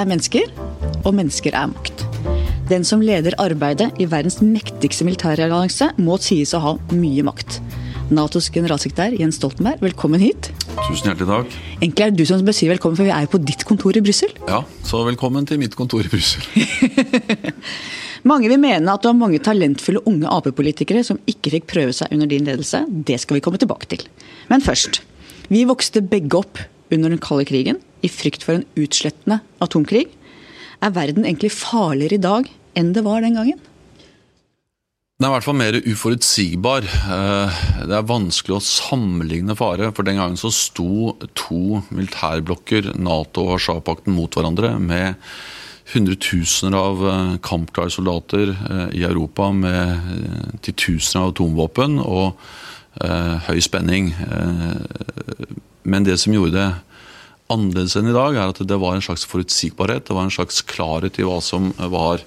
er mennesker, og mennesker er makt. Den som leder arbeidet i verdens mektigste militærallianse, må sies å ha mye makt. Natos generalsekretær Jens Stoltenberg, velkommen hit. Tusen hjertelig takk. Egentlig er det du som bør si velkommen, for vi er jo på ditt kontor i Brussel. Ja, så velkommen til mitt kontor i Brussel. mange vil mene at du har mange talentfulle unge Ap-politikere som ikke fikk prøve seg under din ledelse. Det skal vi komme tilbake til. Men først. Vi vokste begge opp under den kalde krigen i frykt for en utslettende atomkrig. Er verden egentlig farligere i dag enn det var den gangen? Den er i hvert fall mer uforutsigbar. Eh, det er vanskelig å sammenligne fare. For den gangen så sto to militærblokker, Nato og Warszawapakten, mot hverandre med hundretusener av eh, kampklare soldater eh, i Europa med titusener av atomvåpen og høy spenning. Men det som gjorde det annerledes enn i dag, er at det var en slags forutsigbarhet. Det var en slags klarhet i hva som var eh,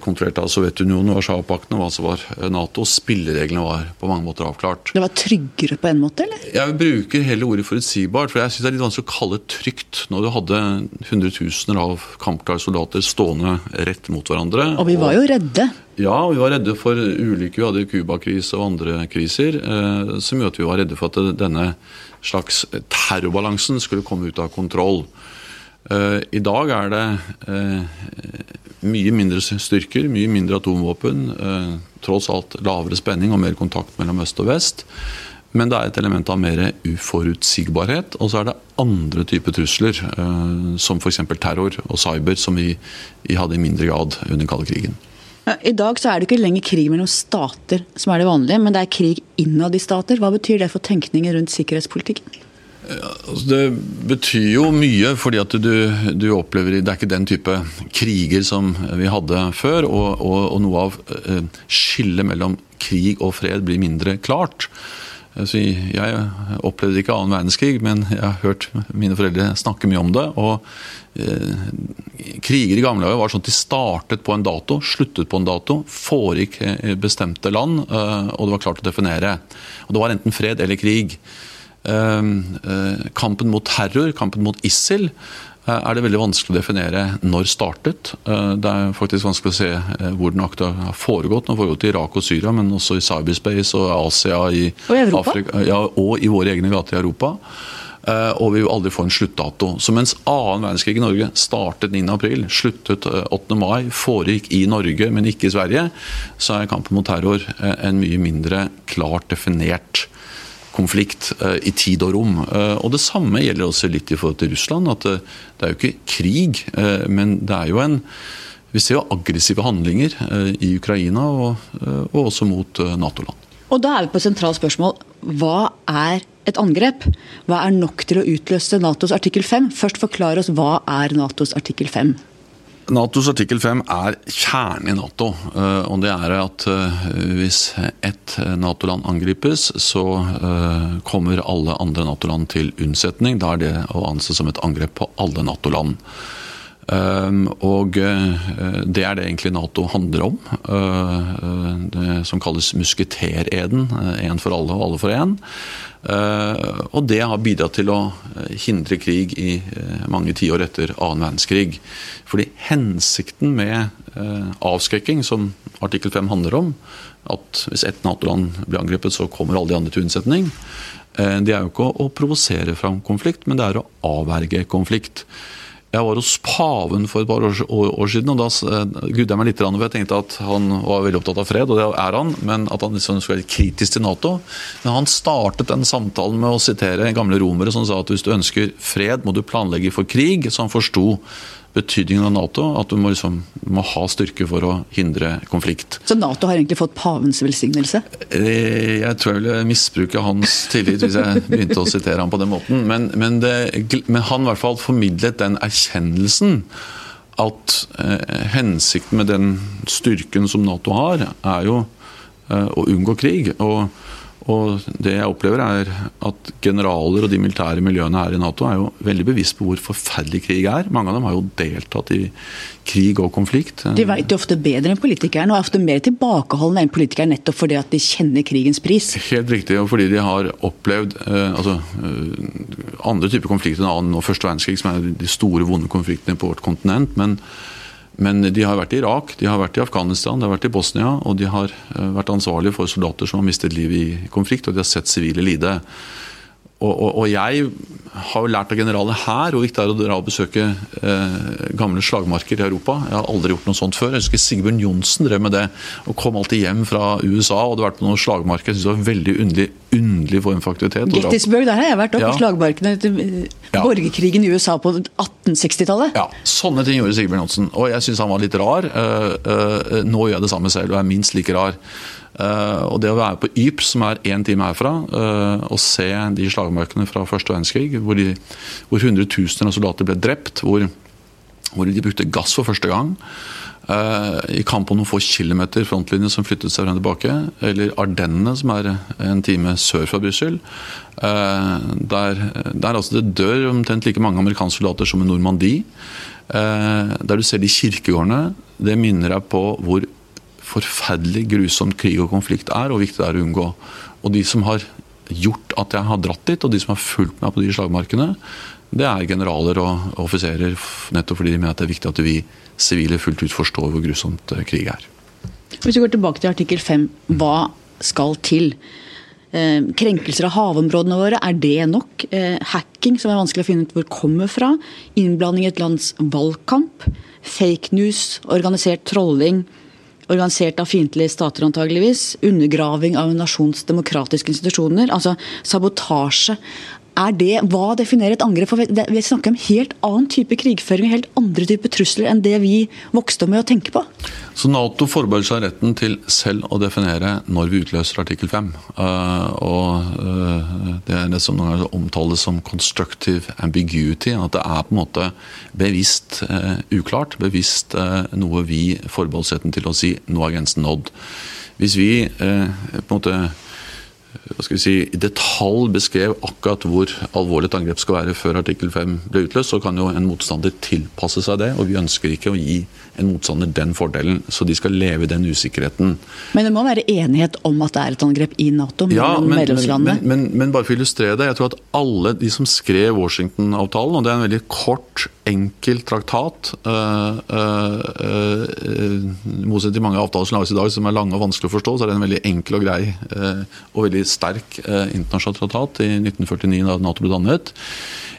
kontrollert av Sovjetunionen og Warszawapakten, og hva som var eh, Nato. Spillereglene var på mange måter avklart. Det var tryggere på en måte, eller? Jeg bruker hele ordet forutsigbart, for jeg syns det er litt vanskelig å kalle det trygt når du hadde hundretusener av kampklare soldater stående rett mot hverandre. Og vi var jo redde. Ja, vi var redde for ulykker. Vi hadde Cuba-krise og andre kriser eh, som gjorde at vi var redde for at denne slags terrorbalansen skulle komme ut av kontroll. Eh, I dag er det eh, mye mindre styrker, mye mindre atomvåpen. Eh, tross alt lavere spenning og mer kontakt mellom øst og vest. Men det er et element av mer uforutsigbarhet. Og så er det andre typer trusler, som f.eks. terror og cyber, som vi hadde i mindre grad under den kalde krigen. I dag så er det ikke lenger krig mellom stater som er det vanlige, men det er krig innad i stater. Hva betyr det for tenkningen rundt sikkerhetspolitikken? Altså det betyr jo mye, fordi at du, du, opplever Det er ikke den type kriger som vi hadde før. Og, og, og noe av eh, skillet mellom krig og fred blir mindre klart. Altså, jeg opplevde ikke annen verdenskrig, men jeg har hørt mine foreldre snakke mye om det. og eh, Kriger i gamle dager var sånn at de startet på en dato, sluttet på en dato, foregikk bestemte land, eh, og det var klart å definere. Og Det var enten fred eller krig. Eh, eh kampen mot terror, kampen mot ISIL, Eh, er det veldig vanskelig å definere når startet. Eh, det er faktisk vanskelig å se hvor den har foregått. Den har foregått i Irak og Syria, men også i cyberspace og Asia i og Afrika, ja, og i våre egne gater i Europa. Og vi vil aldri få en sluttdato. Så mens annen verdenskrig i Norge startet 9.4, sluttet 8. mai, foregikk i Norge, men ikke i Sverige, så er kampen mot terror en mye mindre klart definert konflikt eh, i tid og rom. Eh, og Det samme gjelder også litt i forhold til Russland. at eh, det er jo ikke krig, men det er jo en Vi ser jo aggressive handlinger i Ukraina og, og også mot Nato-land. Og Da er vi på et sentralt spørsmål. Hva er et angrep? Hva er nok til å utløse Natos artikkel 5? Først forklar oss hva er Natos artikkel 5? Natos artikkel 5 er kjernen i Nato. Eh, og det er at eh, hvis ett Nato-land angripes, så eh, kommer alle andre Nato-land til unnsetning. Da er det å anse som et angrep på alle Nato-land. Og det er det egentlig Nato handler om. Det som kalles musketereden. Én for alle og alle for én. Og det har bidratt til å hindre krig i mange tiår etter annen verdenskrig. Fordi hensikten med eh, avskrekking, som artikkel 5 handler om, at hvis ett Nato-land blir angrepet, så kommer alle de andre til unnsetning, eh, det er jo ikke å provosere fram konflikt, men det er å avverge konflikt. Jeg var hos paven for et par år, siden, og da gudde jeg meg litt. For jeg tenkte at han var veldig opptatt av fred, og det er han, men at han liksom skulle være kritisk til Nato. Men han startet den samtalen med å sitere gamle romere som sa at hvis du ønsker fred, må du planlegge for krig. Så han forsto betydningen av Nato. At du må, liksom, må, ha styrke for å hindre konflikt. Så Nato har egentlig fått pavens velsignelse? Eh, jeg tror jeg ville misbruke hans tillit hvis jeg begynte å sitere ham på den måten. Men, men, det, men han i hvert fall formidlet den erkjennelsen at eh, hensikten med den styrken som Nato har, er jo eh, å unngå krig. og Og det jeg opplever er at generaler og de militære miljøene her i Nato er jo veldig bevisst på hvor forferdelig krig er. Mange av dem har jo deltatt i krig og konflikt. De vet jo ofte bedre enn politikeren, og er ofte mer tilbakeholdne enn politikeren nettopp fordi at de kjenner krigens pris. Helt riktig, og fordi de har opplevd eh, altså, eh, andre typer konflikter enn annen og første verdenskrig, som er de store, vonde konfliktene på vårt kontinent. men men de har vært i Irak, de har vært i Afghanistan, de har vært i Bosnia. Og de har eh, vært ansvarlige for soldater som har mistet livet i konflikt, og de har sett sivile lide. Og, og, og, jeg har jo lært av generaler her hvor viktig det er å dra og besøke eh, gamle slagmarker i Europa. Jeg har aldri gjort noe sånt før. Jeg husker Sigbjørn Johnsen drev med det. og Kom alltid hjem fra USA og hadde vært på noen slagmarker. Jeg synes det var veldig underlig, underlig form for aktivitet. Gettysburg, der har jeg vært oppe ja. på slagmarkene etter ja. borgerkrigen i USA på 1860-tallet. Ja, sånne ting gjorde Sigbjørn Johnsen. Og jeg syns han var litt rar. Uh, uh, nå gjør jeg det samme selv og er minst like rar. Uh, og det å være på Ypres, som er én time herfra, uh, og se de slagmarkene fra første verdenskrig, hvor, de, hvor hundretusener av soldater ble drept, hvor, hvor, de brukte gass for første gang, uh, i kamp om noen få kilometer frontlinje som flyttet seg frem tilbake, eller Ardennene, som er en time sør fra Brussel, der, der altså det dør omtrent like mange amerikanske soldater som i Normandie. Der du ser de kirkegårdene, det minner deg på hvor forferdelig grusomt krig og konflikt er, og viktig det er å unngå. Og de som har gjort at jeg har dratt dit, og de som har fulgt meg på de slagmarkene, det er generaler og offiserer, nettopp fordi de mener at det er viktig at vi sivile fullt ut forstår hvor grusomt eh, krig er. Hvis vi går tilbake til artikkel 5, hva skal til? Eh, krenkelser av havområdene våre, er det nok? Eh, hacking, som er vanskelig å finne ut hvor kommer fra? Innblanding i et lands valgkamp? Fake news, organisert trolling, organisert av fiendtlige stater antageligvis, undergraving av en nasjons demokratiske institusjoner, altså sabotasje det, Hva definerer et angrep? For Vi snakker om helt annen type krigføring helt andre typer trusler enn det vi vokste med å tenke på. Så Nato forbeholder seg retten til selv å definere når vi utløser artikkel 5. Uh, og uh, Det er det som noen ganger omtales som constructive ambiguity. At det er på en måte bevisst uh, uklart, bevisst noe vi forbeholder retten til å si nå er grensen nådd. Hvis vi på en måte si, i detalj beskrev akkurat hvor alvorlig et angrep skal være før artikkel 5 ble utløst, så kan jo en motstander tilpasse seg det. Og vi ønsker ikke å gi en motstander den fordelen, så de skal leve i den usikkerheten. Men det må være enighet om at det er et angrep i Nato? Ja, men, men, men, men, bare for å illustrere det. Jeg tror at alle de som skrev Washington-avtalen, og det er en veldig kort, enkel traktat øh, øh, øh til mange avtaler som lages i dag, som er lange og vanskelig å forstå, så er det en veldig enkel og grei og veldig sterk eh, internasjonal traktat i 1949 da Nato ble dannet.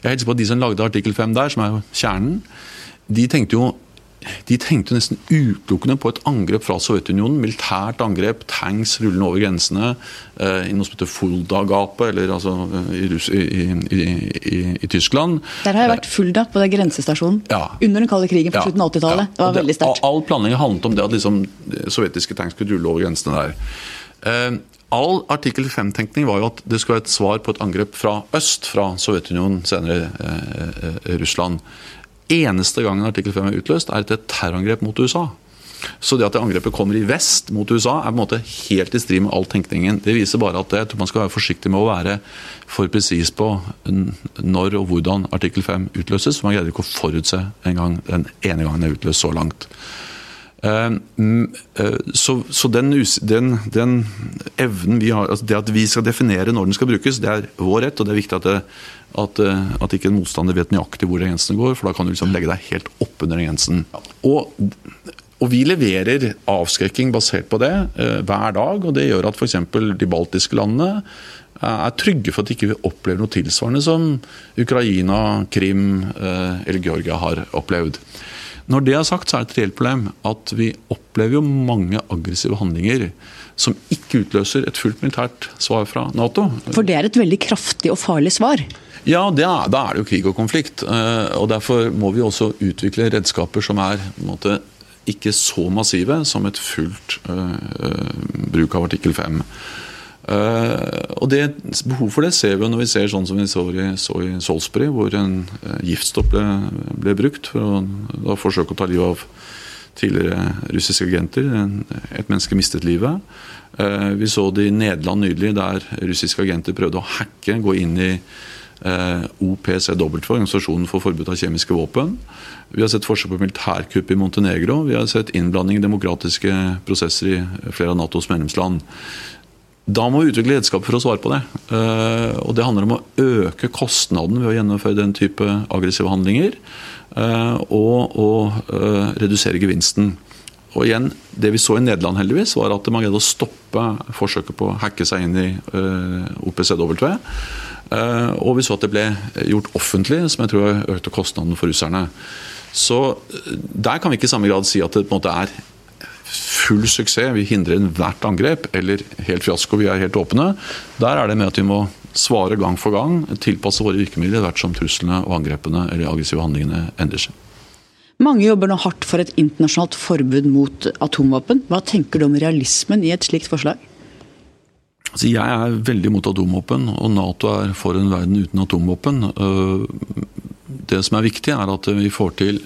Jeg er helt sikker på at De som lagde artikkel 5 der, som er kjernen, de tenkte jo de tenkte nesten utelukkende på et angrep fra Sovjetunionen. Militært angrep, tanks rullende over grensene eh, i noe som heter Fulda-gapet, eller altså i, i, i, i, Tyskland. Der har jeg vært Fulda, på den grensestasjonen. Ja. Under den kalde krigen på slutten av 80-tallet. Ja. Det var veldig sterkt. All planlegging handlet om det at liksom, sovjetiske tanks skulle rulle over grensene der. Eh, All artikkel 5-tenkning var jo at det skulle være et svar på et angrep fra øst, fra Sovjetunionen, senere eh, eh, Russland. Eneste gangen artikkel 5 er utløst, er et terrorangrep mot USA. Så det at det angrepet kommer i vest mot USA, er på en måte helt i strid med all tenkningen. Det viser bare at jeg tror man skal være forsiktig med å være for presis på når og hvordan artikkel 5 utløses. for Man greier ikke å forutse en gang, den ene gangen det er utløst så langt. Eh, eh, så, så den, den, den, evnen vi har, altså det at vi skal definere når den skal brukes, det er vår rett. og Det er viktig at, det, at, eh, at ikke en motstander vet nøyaktig hvor grensene går, for da kan du liksom legge deg helt oppunder grensen. Og, og vi leverer avskrekking basert på det eh, hver dag. og Det gjør at f.eks. de baltiske landene er trygge for at de ikke opplever noe tilsvarende som Ukraina, Krim eh, eller Georgia har opplevd. Når det er sagt, så er det et reelt problem at vi opplever jo mange aggressive handlinger som ikke utløser et fullt militært svar fra Nato. For det er et veldig kraftig og farlig svar? Ja, er, da er det jo krig og konflikt. Eh, og Derfor må vi også utvikle redskaper som er måte, ikke så massive som et fullt uh, bruk av artikkel 5. Uh, og det, Behov for det ser vi jo når vi ser sånn som vi så i, så i Salisbury, hvor en uh, giftstoff ble, ble, brukt for å da, forsøke å ta livet av tidligere russiske agenter. Et menneske mistet livet. Vi så det i Nederland nylig, der russiske agenter prøvde å hacke, gå inn i OPCW, Organisasjonen for forbud av kjemiske våpen. Vi har sett forsøk på militærkupp i Montenegro. Vi har sett innblanding i demokratiske prosesser i flere av Natos medlemsland. Da må vi utvikle redskaper for å svare på det. Eh, og Det handler om å øke kostnaden ved å gjennomføre den type aggressive handlinger. Eh, og å eh, redusere gevinsten. Og igjen, Det vi så i Nederland, heldigvis, var at man greide å stoppe forsøket på å hacke seg inn i OPCW. Og vi så at det ble gjort offentlig, som jeg tror økte kostnaden for russerne. Så der kan vi ikke i samme grad si at det på en måte er full suksess, vi hindrer ethvert angrep, eller helt fiasko, vi er helt åpne. Der er det med at vi må svare gang for gang, tilpasse våre virkemidler hvert som truslene og angrepene eller aggressive handlingene endrer seg. Mange jobber nå hardt for et internasjonalt forbud mot atomvåpen. Hva tenker du om realismen i et slikt forslag? Altså, jeg er veldig mot atomvåpen, og Nato er for en verden uten atomvåpen. Øh, det som er viktig, er at vi får til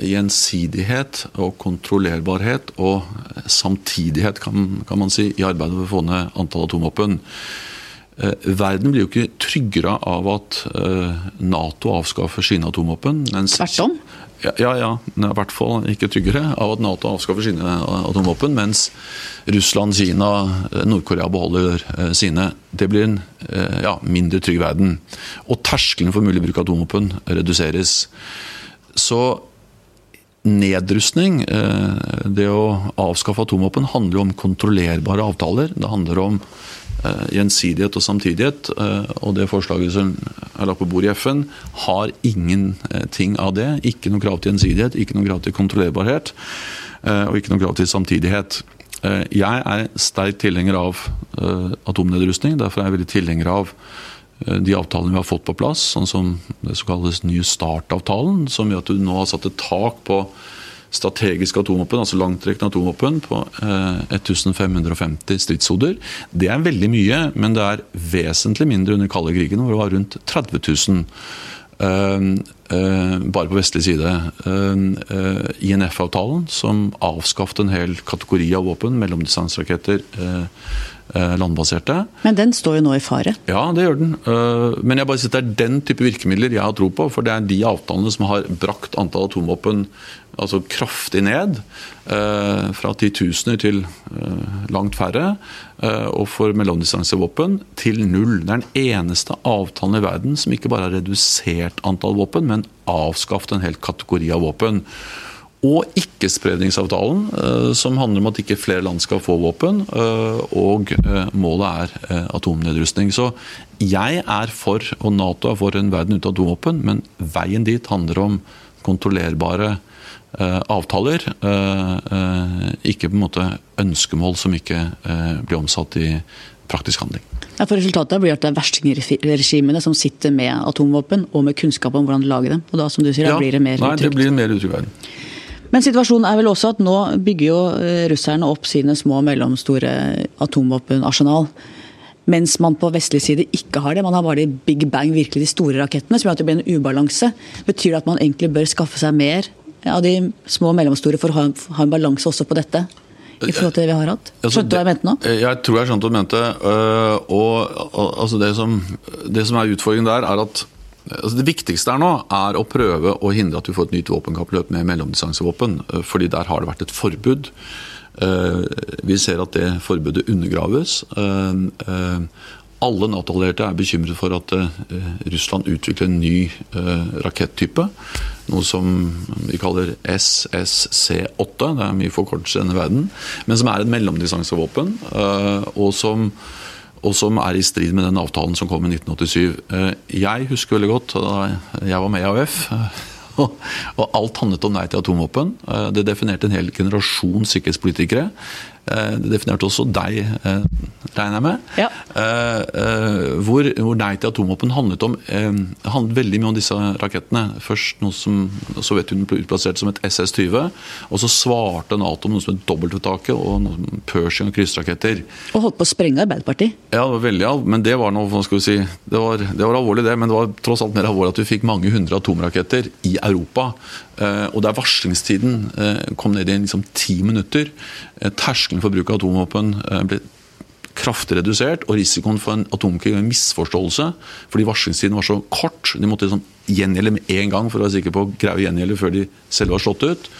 gjensidighet og kontrollerbarhet og samtidighet, kan, kan man si, i arbeidet for å få ned antall atomvåpen. Verden blir jo ikke tryggere av at Nato avskaffer sine atomvåpen. Tvert om? Ja, ja, ja, i hvert fall ikke tryggere av at Nato avskaffer sine atomvåpen, mens Russland, Kina, Nord-Korea beholder eh, sine. Det blir en ja, mindre trygg verden. Og terskelen for mulig bruk av atomvåpen reduseres. Så nedrustning, eh, det å avskaffe atomvåpen, handler jo om kontrollerbare avtaler. Det handler om eh, gjensidighet og samtidighet. Eh, og det forslaget som er lagt på bordet i FN, har ingenting av det. Ikke noe krav til gjensidighet, ikke noe krav til kontrollerbarhet, og ikke noe krav til samtidighet. Jeg er sterk tilhenger av atomnedrustning. Derfor er jeg veldig tilhenger av Eh, de avtalene vi har fått på plass, sånn som det som kalles New Start-avtalen, som gjør at du nå har satt et tak på strategiske atomvåpen, altså langtrekkende atomvåpen, på 1550 eh, stridshoder. Det er veldig mye, men det er vesentlig mindre under kalde krigen, hvor det var rundt 30 000. Uh, uh, bare på vestlig side. INF-avtalen, som avskaffet en hel kategori av våpen, mellomdistanseraketter, Eh, landbaserte. Men den står jo nå i fare? Ja, det gjør den. Eh, men jeg bare sier det er den type virkemidler jeg har tro på. For det er de avtalene som har brakt antall atomvåpen altså kraftig ned. Eh, fra titusener til langt færre. Og for mellomdistansevåpen til null. Det er den eneste avtalen i verden som ikke bare har redusert antall våpen, men avskaffet en hel kategori av våpen. Og ikkespredningsavtalen, eh, som handler om at ikke flere land skal få våpen. Eh, og eh, målet er atomnedrustning. Så jeg er for, og Nato er for, en verden uten atomvåpen, men veien dit handler om kontrollerbare avtaler. Ikke på en måte ønskemål som ikke blir omsatt i praktisk handling. Ja, for Resultatet blir at det er verstingregimene som sitter med atomvåpen og med kunnskap om hvordan de lager dem. Og da som du sier, ja, blir det mer utrygt. Nei, det blir mer utrygt verden. Men situasjonen er vel også at nå bygger jo eh, russerne opp sine små og mellomstore atomvåpenarsenal. Mens man på vestlig side ikke har det. Man har bare de big bang, virkelig de store rakettene, som gjør at det blir en ubalanse. Betyr det at man egentlig bør skaffe seg mer av de små og mellomstore for å ha, en balanse også på dette? i forhold til det vi har hatt? Altså, skjønte du hva jeg mente nå? Jeg tror jeg skjønte hva du mente. Og, og, altså det, som, det som er utfordringen der, er at Altså det viktigste er nå er å prøve å hindre at vi får et nytt våpenkappløp med mellomdistansevåpen. Eh, fordi der har det vært et forbud. Eh, vi ser at det forbudet undergraves. Eh, alle Nato-allierte er bekymret for at Russland utvikler en ny rakettype. Noe som vi kaller SSC-8. Det er mye forkortelse i denne verden. Men som er et mellomdistansevåpen. Og som og som er i strid med den avtalen som kom i 1987. Eh, jeg husker veldig godt da jeg var med i AUF. Og alt handlet om nei til atomvåpen. Eh, det definerte en hel generasjon sikkerhetspolitikere. Eh, det definerte også deg, regner jeg med. Ja. Hvor, hvor, nei til atomvåpen handlet om handlet veldig mye om disse rakettene. Først noe som Sovjetunionen ble utplassert som et SS-20. Og så svarte Nato med noe som het dobbeltuttaket og noe Pershing og kryssraketter. Og holdt på å sprenge Arbeiderpartiet? Ja, det var veldig men det var noe, hva skal vi si, det var, det var alvorlig det. Men det var tross alt mer alvorlig at vi fikk mange hundre atomraketter i Europa Og der varslingstiden kom ned i liksom ti minutter, terskelen for bruk av atomvåpen ble kraftig redusert, og risikoen for en atomkrig og en misforståelse fordi varslingstiden var så kort De måtte liksom gjengjelde med en gang for å være sikre på å greie å gjengjelde før de selv var slått ut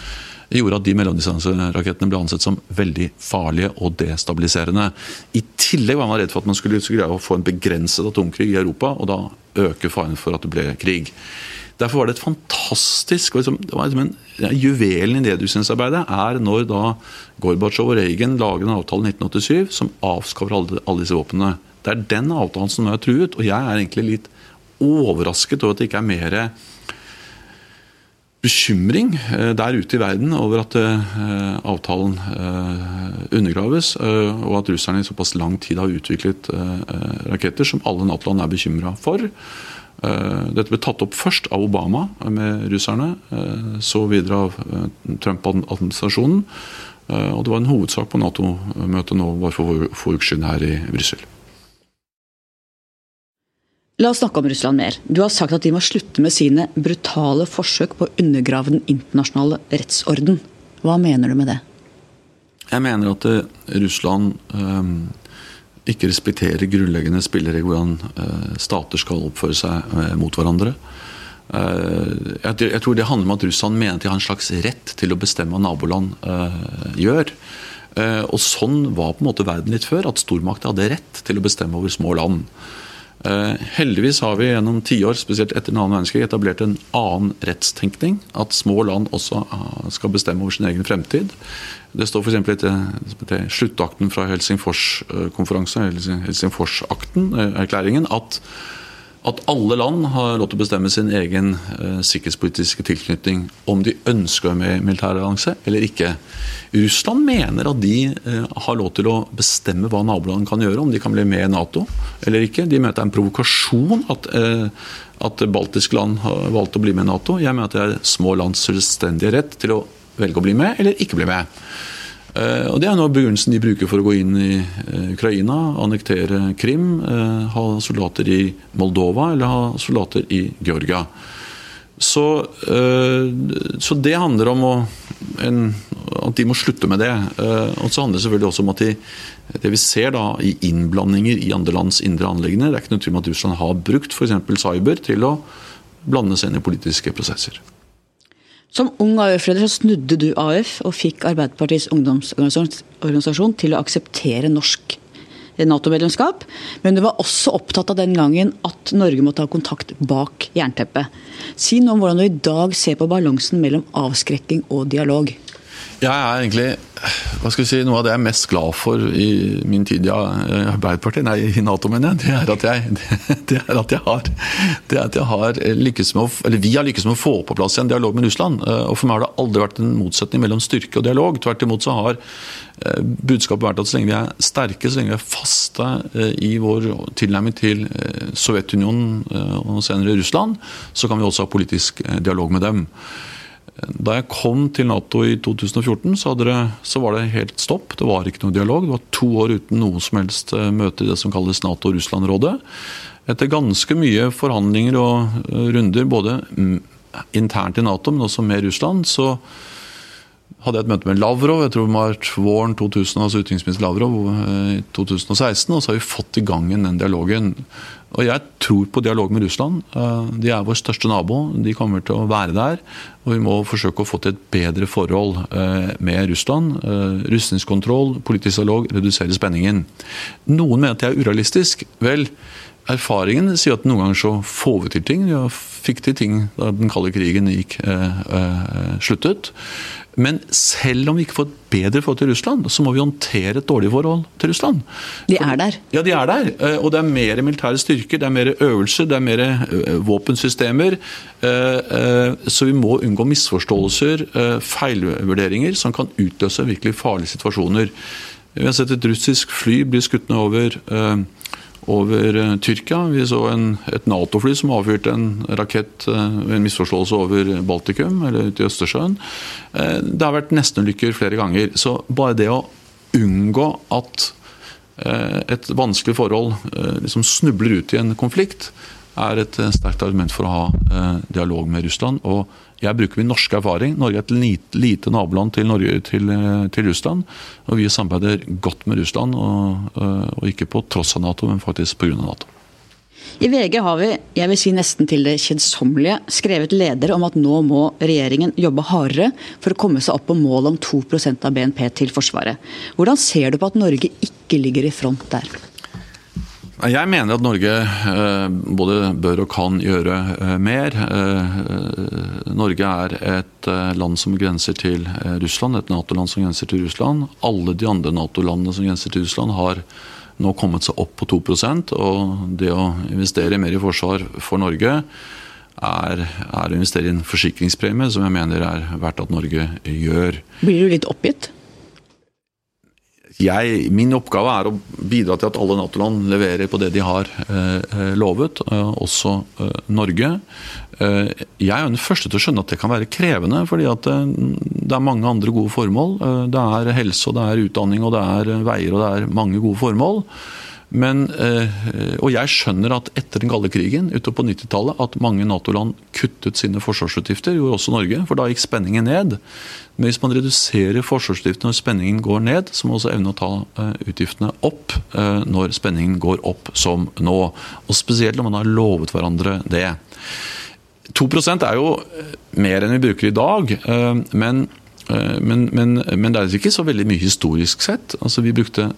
gjorde at de mellomdistanserakettene ble ansett som veldig farlige og destabiliserende. I tillegg var man redd for at man skulle greie å få en begrenset atomkrig i Europa, og da øke faren for at det ble krig. Derfor var det et fantastisk liksom, det var liksom en, ja, Juvelen i nedrustningsarbeidet er når da Gorbatsjov og Reagan lager en avtale i 1987 som avskaffer alle, alle disse våpnene. Det er den avtalen som nå er truet, og jeg er egentlig litt overrasket over at det ikke er mer bekymring eh, der ute i verden over at eh, avtalen eh, undergraves, og at russerne i såpass lang tid har utviklet raketter som alle Nato-land er bekymra for. Dette ble tatt opp først av Obama med russerne, så videre av Trump-administrasjonen. Og det var en hovedsak på Nato-møtet nå bare for få uker siden her i Brussel. La oss snakke om Russland mer. Du har sagt at de må slutte med sine brutale forsøk på å undergrave den internasjonale rettsorden. Hva mener du med det? Jeg mener at Russland ikke respekterer grunnleggende spilleregler hvordan uh, stater skal oppføre seg uh, mot hverandre. Jeg, jeg, tror det handler om at Russland mener at de har en slags rett til å bestemme hva naboland gjør. Og Sånn var på en måte verden litt før, at stormakter hadde rett til å bestemme over små land. Eh, heldigvis har vi gjennom tiår, spesielt etter den annen verdenskrig, etablert en annen rettstenkning. At små land også eh, skal bestemme over sin egen fremtid. Det står f.eks. i sluttakten fra Helsingfors-konferansen, Helsingforsakten, eh, erklæringen, at at alle land har lov til å bestemme sin egen eh, sikkerhetspolitiske tilknytning. Om de ønsker å være med i militærallianse eller ikke. Russland mener at de eh, har lov til å bestemme hva naboland kan gjøre, om de kan bli med i Nato eller ikke. De mener at det er en provokasjon at, eh, at baltiske land har valgt å bli med i Nato. Jeg mener at det er små lands selvstendige rett til å velge å bli med eller ikke bli med. Eh, og Det er nå begrunnelsen de bruker for å gå inn i eh, Ukraina, annektere Krim, eh, ha soldater i Moldova eller ha soldater i Georgia. Så, så det handler om å, en, at de må slutte med det. Og så handler det selvfølgelig også om at de, det vi ser da i innblandinger i andre lands indre anliggender Det er ikke noe tvil om at Russland har brukt f.eks. cyber til å blande seg inn i politiske prosesser. Som ung AUF-leder så snudde du AUF og fikk Arbeiderpartiets ungdomsorganisasjon til å akseptere norsk Nato-medlemskap. Men du var også opptatt av den gangen at Norge måtte ha kontakt bak jernteppet. Si noe om hvordan du i dag ser på balansen mellom avskrekking og dialog. Jeg er egentlig hva skal vi si, Noe av det jeg er mest glad for i min tid i Arbeiderpartiet, nei, i Nato, mener jeg, det er at jeg, det er at jeg har, det at jeg har lykkes med å, eller vi har lykkes med å få på plass en dialog med Russland. Og For meg har det aldri vært en motsetning mellom styrke og dialog. Tvert imot så har eh, budskapet vært at så lenge vi er sterke, så lenge vi er faste eh, i vår tilnærming til eh, Sovjetunionen og senere Russland, så kan vi også ha politisk dialog med dem. Da jeg kom til Nato i 2014, så, det, så, var det helt stopp. Det var ikke noe dialog. Det var to år uten noe som helst eh, møte i det som kalles Nato-Russland-rådet. Etter ganske mye forhandlinger og eh, runder, både mm, internt i Nato, men også med Russland, så hadde jeg et møte med Lavrov jeg tror det var våren 2000, altså utenriksminister Lavrov eh, i 2016, og så har vi fått i gang den dialogen. Og Jeg tror på dialog med Russland. Eh, de er vår største nabo. De kommer til å være der. Og vi må forsøke å få til et bedre forhold eh, med Russland. Rustningskontroll, politisk dialog, redusere spenningen. Noen mener at det er urealistisk. Vel, erfaringen sier at noen ganger så får vi til ting. Vi fikk til ting da den kalde krigen gikk, eh, eh, sluttet. Men selv om vi ikke får et bedre forhold til Russland, så må vi håndtere et dårlig forhold til Russland. De er der? Ja, de er der. Eh, og det er mer militære styrker, det er mer øvelser, det er mer eh, våpensystemer. Eh, så vi må unngå misforståelser, feilvurderinger, som kan utløse virkelig farlige situasjoner. Vi har sett et russisk fly bli skutt ned over over eh, Tyrkia. Vi så en, et Nato-fly som avfyrte en rakett ved eh, en misforståelse over Baltikum, eller ute i Østersjøen. Eh, det har vært nestenulykker flere ganger. Så bare det å unngå at et vanskelig forhold liksom snubler ut i en konflikt, er et sterkt argument for å ha dialog med Russland. og jeg bruker min norske erfaring. Norge er et lite, lite naboland til, Norge, til, til, Russland. Og vi samarbeider godt med Russland, og, og ikke på tross av Nato, men faktisk pga. Nato. I VG har vi, jeg vil si nesten til det kjedsommelige, skrevet ledere om at nå må regjeringen jobbe hardere for å komme seg opp på målet om 2% av BNP til Forsvaret. Hvordan ser du på at Norge ikke ligger i front der? Jeg mener at Norge eh, både bør og kan gjøre eh, mer. Eh, Norge er et land som grenser til Russland, et Nato-land som grenser til Russland. Alle de andre Nato-landene som grenser til Russland har nå kommet seg opp på 2% og det å investere mer i forsvar for Norge er, er å investere i en forsikringspremie som jeg mener er verdt at Norge gjør. Blir du litt oppgitt? Jeg, min oppgave er å bidra til at alle Nato-land leverer på det de har eh, lovet, eh, også eh, Norge. Eh, jeg er den første til å skjønne at det kan være krevende, fordi at eh, det er mange andre gode formål. Eh, det er helse, og det er utdanning, og det er veier, og det er mange gode formål. Men, og jeg skjønner at etter den kalde krigen ute på 90-tallet at mange Nato-land kuttet sine forsvarsutgifter, gjorde også Norge, for da gikk spenningen ned. Men hvis man reduserer forsvarsutgiftene når spenningen går ned, så må man også evne å ta utgiftene opp når spenningen går opp, som nå. Og spesielt når man har lovet hverandre det. 2% er jo mer enn vi bruker i dag. Men, men, men, men det er ikke så veldig mye historisk sett. Altså, vi brukte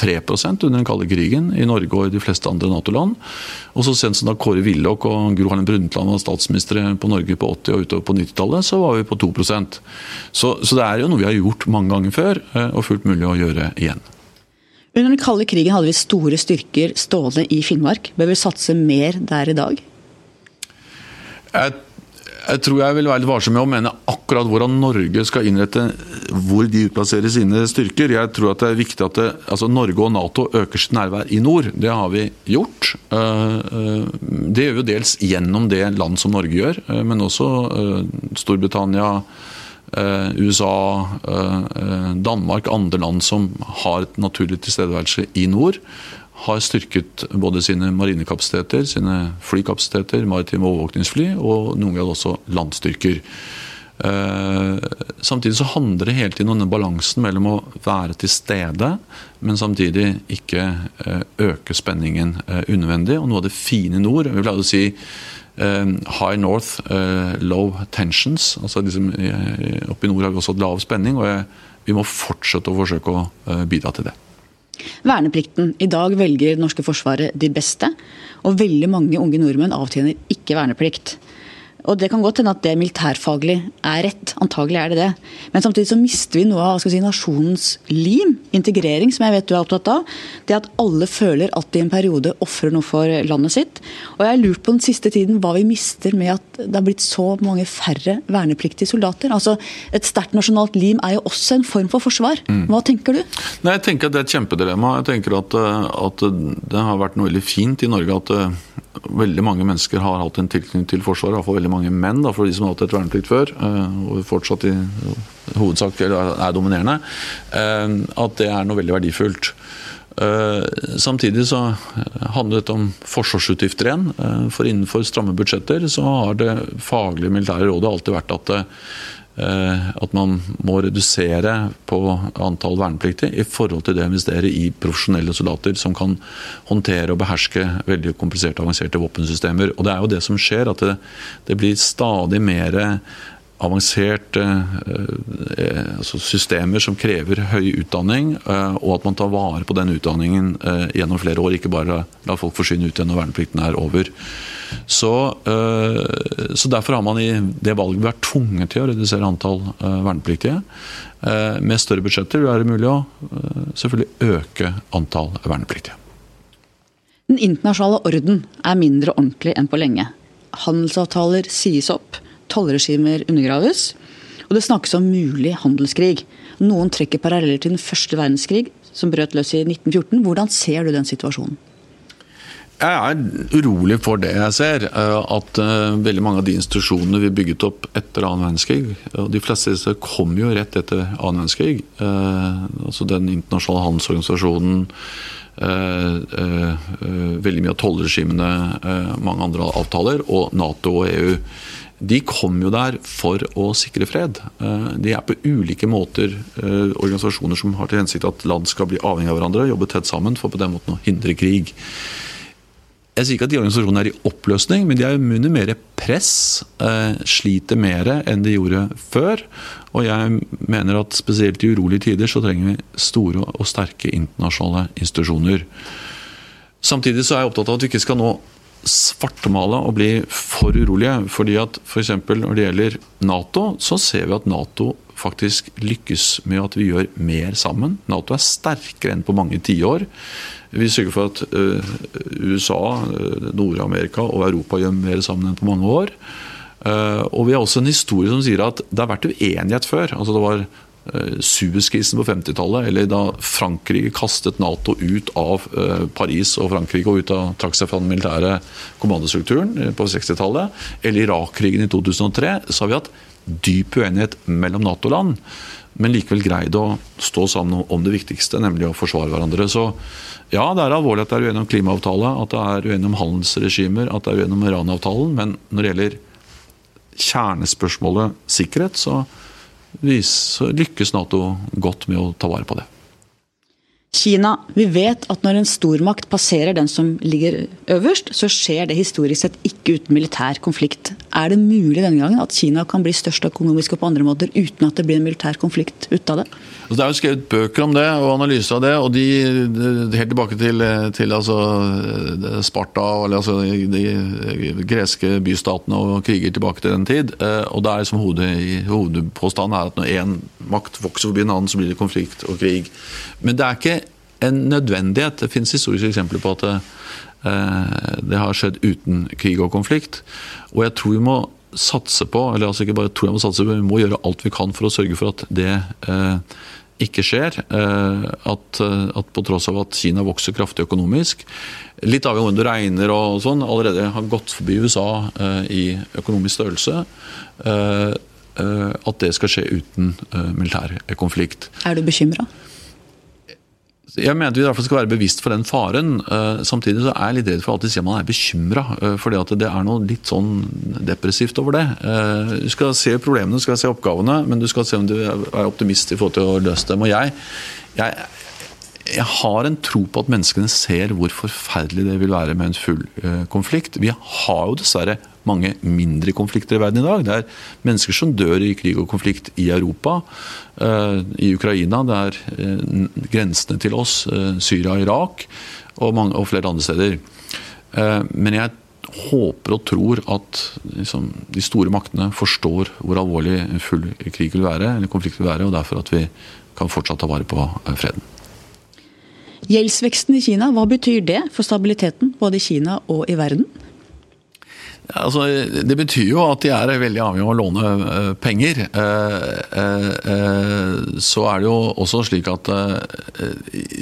3% under den kalde krigen i Norge og i de fleste andre Nato-land. Og så sent som da Kåre Willoch og Gro Harlem Brundtland var statsministre på Norge på 80- og utover på 90-tallet, så var vi på 2% så, så det er jo noe vi har gjort mange ganger før, og fullt mulig å gjøre igjen. Under den kalde krigen hadde vi store styrker stående i Finnmark. Bør vi satse mer der i dag? Jeg, jeg, tror jeg vil være litt varsom med å mene akkurat hvordan Norge skal innrette hvor de utplasserer sine styrker. Jeg tror at det er viktig at det, altså Norge og Nato øker sitt nærvær i nord. Det har vi gjort. Eh, eh, det gjør vi dels gjennom det land som Norge gjør, eh, men også Storbritannia. USA, Danmark, andre land som har et naturlig tilstedeværelse i nord har styrket både sine marinekapasiteter, sine flykapasiteter, maritime overvåkningsfly og noen ganger også landstyrker. Eh, samtidig så handler det hele tiden om den balansen mellom å være til stede, men samtidig ikke eh, øke spenningen eh, unødvendig. Og noe av det fine i nord Vi pleier å si high north, low tensions. altså liksom, Oppe i nord har vi også lav spenning, og vi må fortsette å forsøke å bidra til det. Verneplikten. I dag velger det norske forsvaret de beste. Og veldig mange unge nordmenn avtjener ikke verneplikt. Og Det kan godt hende at det militærfaglig er rett, antagelig er det det. Men samtidig så mister vi noe av si, nasjonens lim, integrering, som jeg vet du er opptatt av. Det at alle føler at de i en periode ofrer noe for landet sitt. Og jeg har lurt på den siste tiden hva vi mister med at det har blitt så mange færre vernepliktige soldater. Altså Et sterkt nasjonalt lim er jo også en form for forsvar. Mm. Hva tenker du? Nei, jeg tenker at Det er et kjempedilemma. Jeg tenker at, eh, at det har vært noe veldig fint i Norge at eh, veldig mange mennesker har hatt en tilknytning til Forsvaret, iallfall veldig mange menn, da, for de som har hatt et verneplikt før, eh, og fortsatt i hovedsak er dominerende, eh, at det er noe veldig verdifullt. Eh, samtidig så handler dette om forsvarsutgifter igjen. For innenfor stramme budsjetter så har det faglige militære rådet alltid vært at Eh, at man må redusere på antall vernepliktige i forhold til det å investere i profesjonelle soldater som kan håndtere og beherske veldig kompliserte avanserte våpensystemer. Og Det er jo det som skjer, at det, det blir stadig mer avanserte eh, altså systemer som krever høy utdanning, eh, og at man tar vare på den utdanningen eh, gjennom flere år. Ikke bare la folk forsyne ut igjen når verneplikten er over. Så, eh, så, Derfor har man i det valget vært tvunget til å redusere antall eh, vernepliktige. Eh, med større budsjetter vil det mulig å selvfølgelig øke antall vernepliktige. Den internasjonale orden er mindre ordentlig enn på lenge. Handelsavtaler sies opp tollregimer undergraves. Og det snakkes om mulig handelskrig. Noen trekker paralleller til den første verdenskrig, som brøt løs i 1914. Hvordan ser du den situasjonen? Jeg er urolig for det jeg ser. Eh, at eh, veldig mange av de institusjonene vi bygget opp etter annen verdenskrig, og de fleste disse kom jo rett etter annen verdenskrig. Eh, altså Den internasjonale handelsorganisasjonen, veldig mye av tollregimene, mange andre avtaler, og Nato og EU. De kom jo der for å sikre fred. De er på ulike måter organisasjoner som har til hensikt at land skal bli avhengig av hverandre, jobbe tett sammen for på den måten å hindre krig. Jeg sier ikke at de organisasjonene er i oppløsning, men de er under mer press. Eh, sliter mer enn de gjorde før. Og jeg mener at spesielt i urolige tider så trenger vi store og sterke internasjonale institusjoner. Samtidig så er jeg opptatt av at vi ikke skal nå svartmale og bli for urolige. fordi at F.eks. For når det gjelder Nato, så ser vi at Nato faktisk lykkes med at vi gjør mer sammen. Nato er sterkere enn på mange tiår. Vi sørger for at uh, USA, uh, Nord-Amerika og Europa gjør mer sammen enn på mange år. Uh, og vi har også en historie som sier at det har vært uenighet før. altså det var Suezkrisen på 50-tallet, eller da Frankrike kastet Nato ut av Paris og Frankrike og ut av, trakk seg fra den militære kommandostrukturen på 60-tallet, eller Irak-krigen i 2003, så har vi hatt dyp uenighet mellom Nato-land, men likevel greid å stå sammen om det viktigste, nemlig å forsvare hverandre. Så ja, det er alvorlig at det er uenig om klimaavtale, at det er uenig om handelsregimer, at det er uenig om Iran-avtalen. Men når det gjelder kjernespørsmålet sikkerhet, så, så lykkes Nato godt med å ta vare på det. Kina. Vi vet at når en stormakt passerer den som ligger øverst, så skjer det historisk sett ikke uten militær konflikt. Er det mulig denne gangen at Kina kan bli størst økonomisk og på andre måter uten at det blir en militær konflikt ut av det? Altså, det er jo skrevet bøker om det og analyser av det. og de, Helt tilbake til, til altså, Sparta eller altså, de greske bystatene og kriger tilbake til den tid. Eh, og det er liksom Hovedpåstanden er at når én makt vokser forbi en annen, så blir det konflikt og krig. Men det er ikke en nødvendighet. Det finnes historiske eksempler på at det, eh, det har skjedd uten krig og konflikt. Og jeg tror vi må satse på, eller altså ikke bare tror jeg må satse på, vi må gjøre alt vi kan for å sørge for at det eh, ikke skjer. Eh, at, eh, at, på tross av at Kina vokser kraftig økonomisk, litt avhengig av om du regner og sånn, allerede har gått forbi USA eh, i økonomisk størrelse. At det skal skje uten militær konflikt. Er du bekymra? Jeg mener vi i hvert fall skal være bevisst for den faren. Samtidig så er jeg litt redd for å alltid si at man er bekymra. fordi at det er noe litt sånn depressivt over det. Du skal se problemene, du skal se oppgavene, men du skal se om du er optimist i forhold til å løse dem. Og jeg, jeg, jeg har en tro på at menneskene ser hvor forferdelig det vil være med en full konflikt. Vi har jo dessverre mange mindre konflikter i verden i dag. Det er mennesker som dør i krig og konflikt i Europa, i Ukraina. Det er grensene til oss, Syria Irak, og, mange, og flere andre steder. Men jeg håper og tror at liksom, de store maktene forstår hvor alvorlig en full krig vil være, eller konflikt vil være, og derfor at vi kan fortsatt ta vare på freden. Gjeldsveksten i Kina, hva betyr det for stabiliteten både i Kina og i verden? Altså, det betyr jo at de er veldig avhengig av å låne uh, penger. Uh, uh, så er det jo også slik at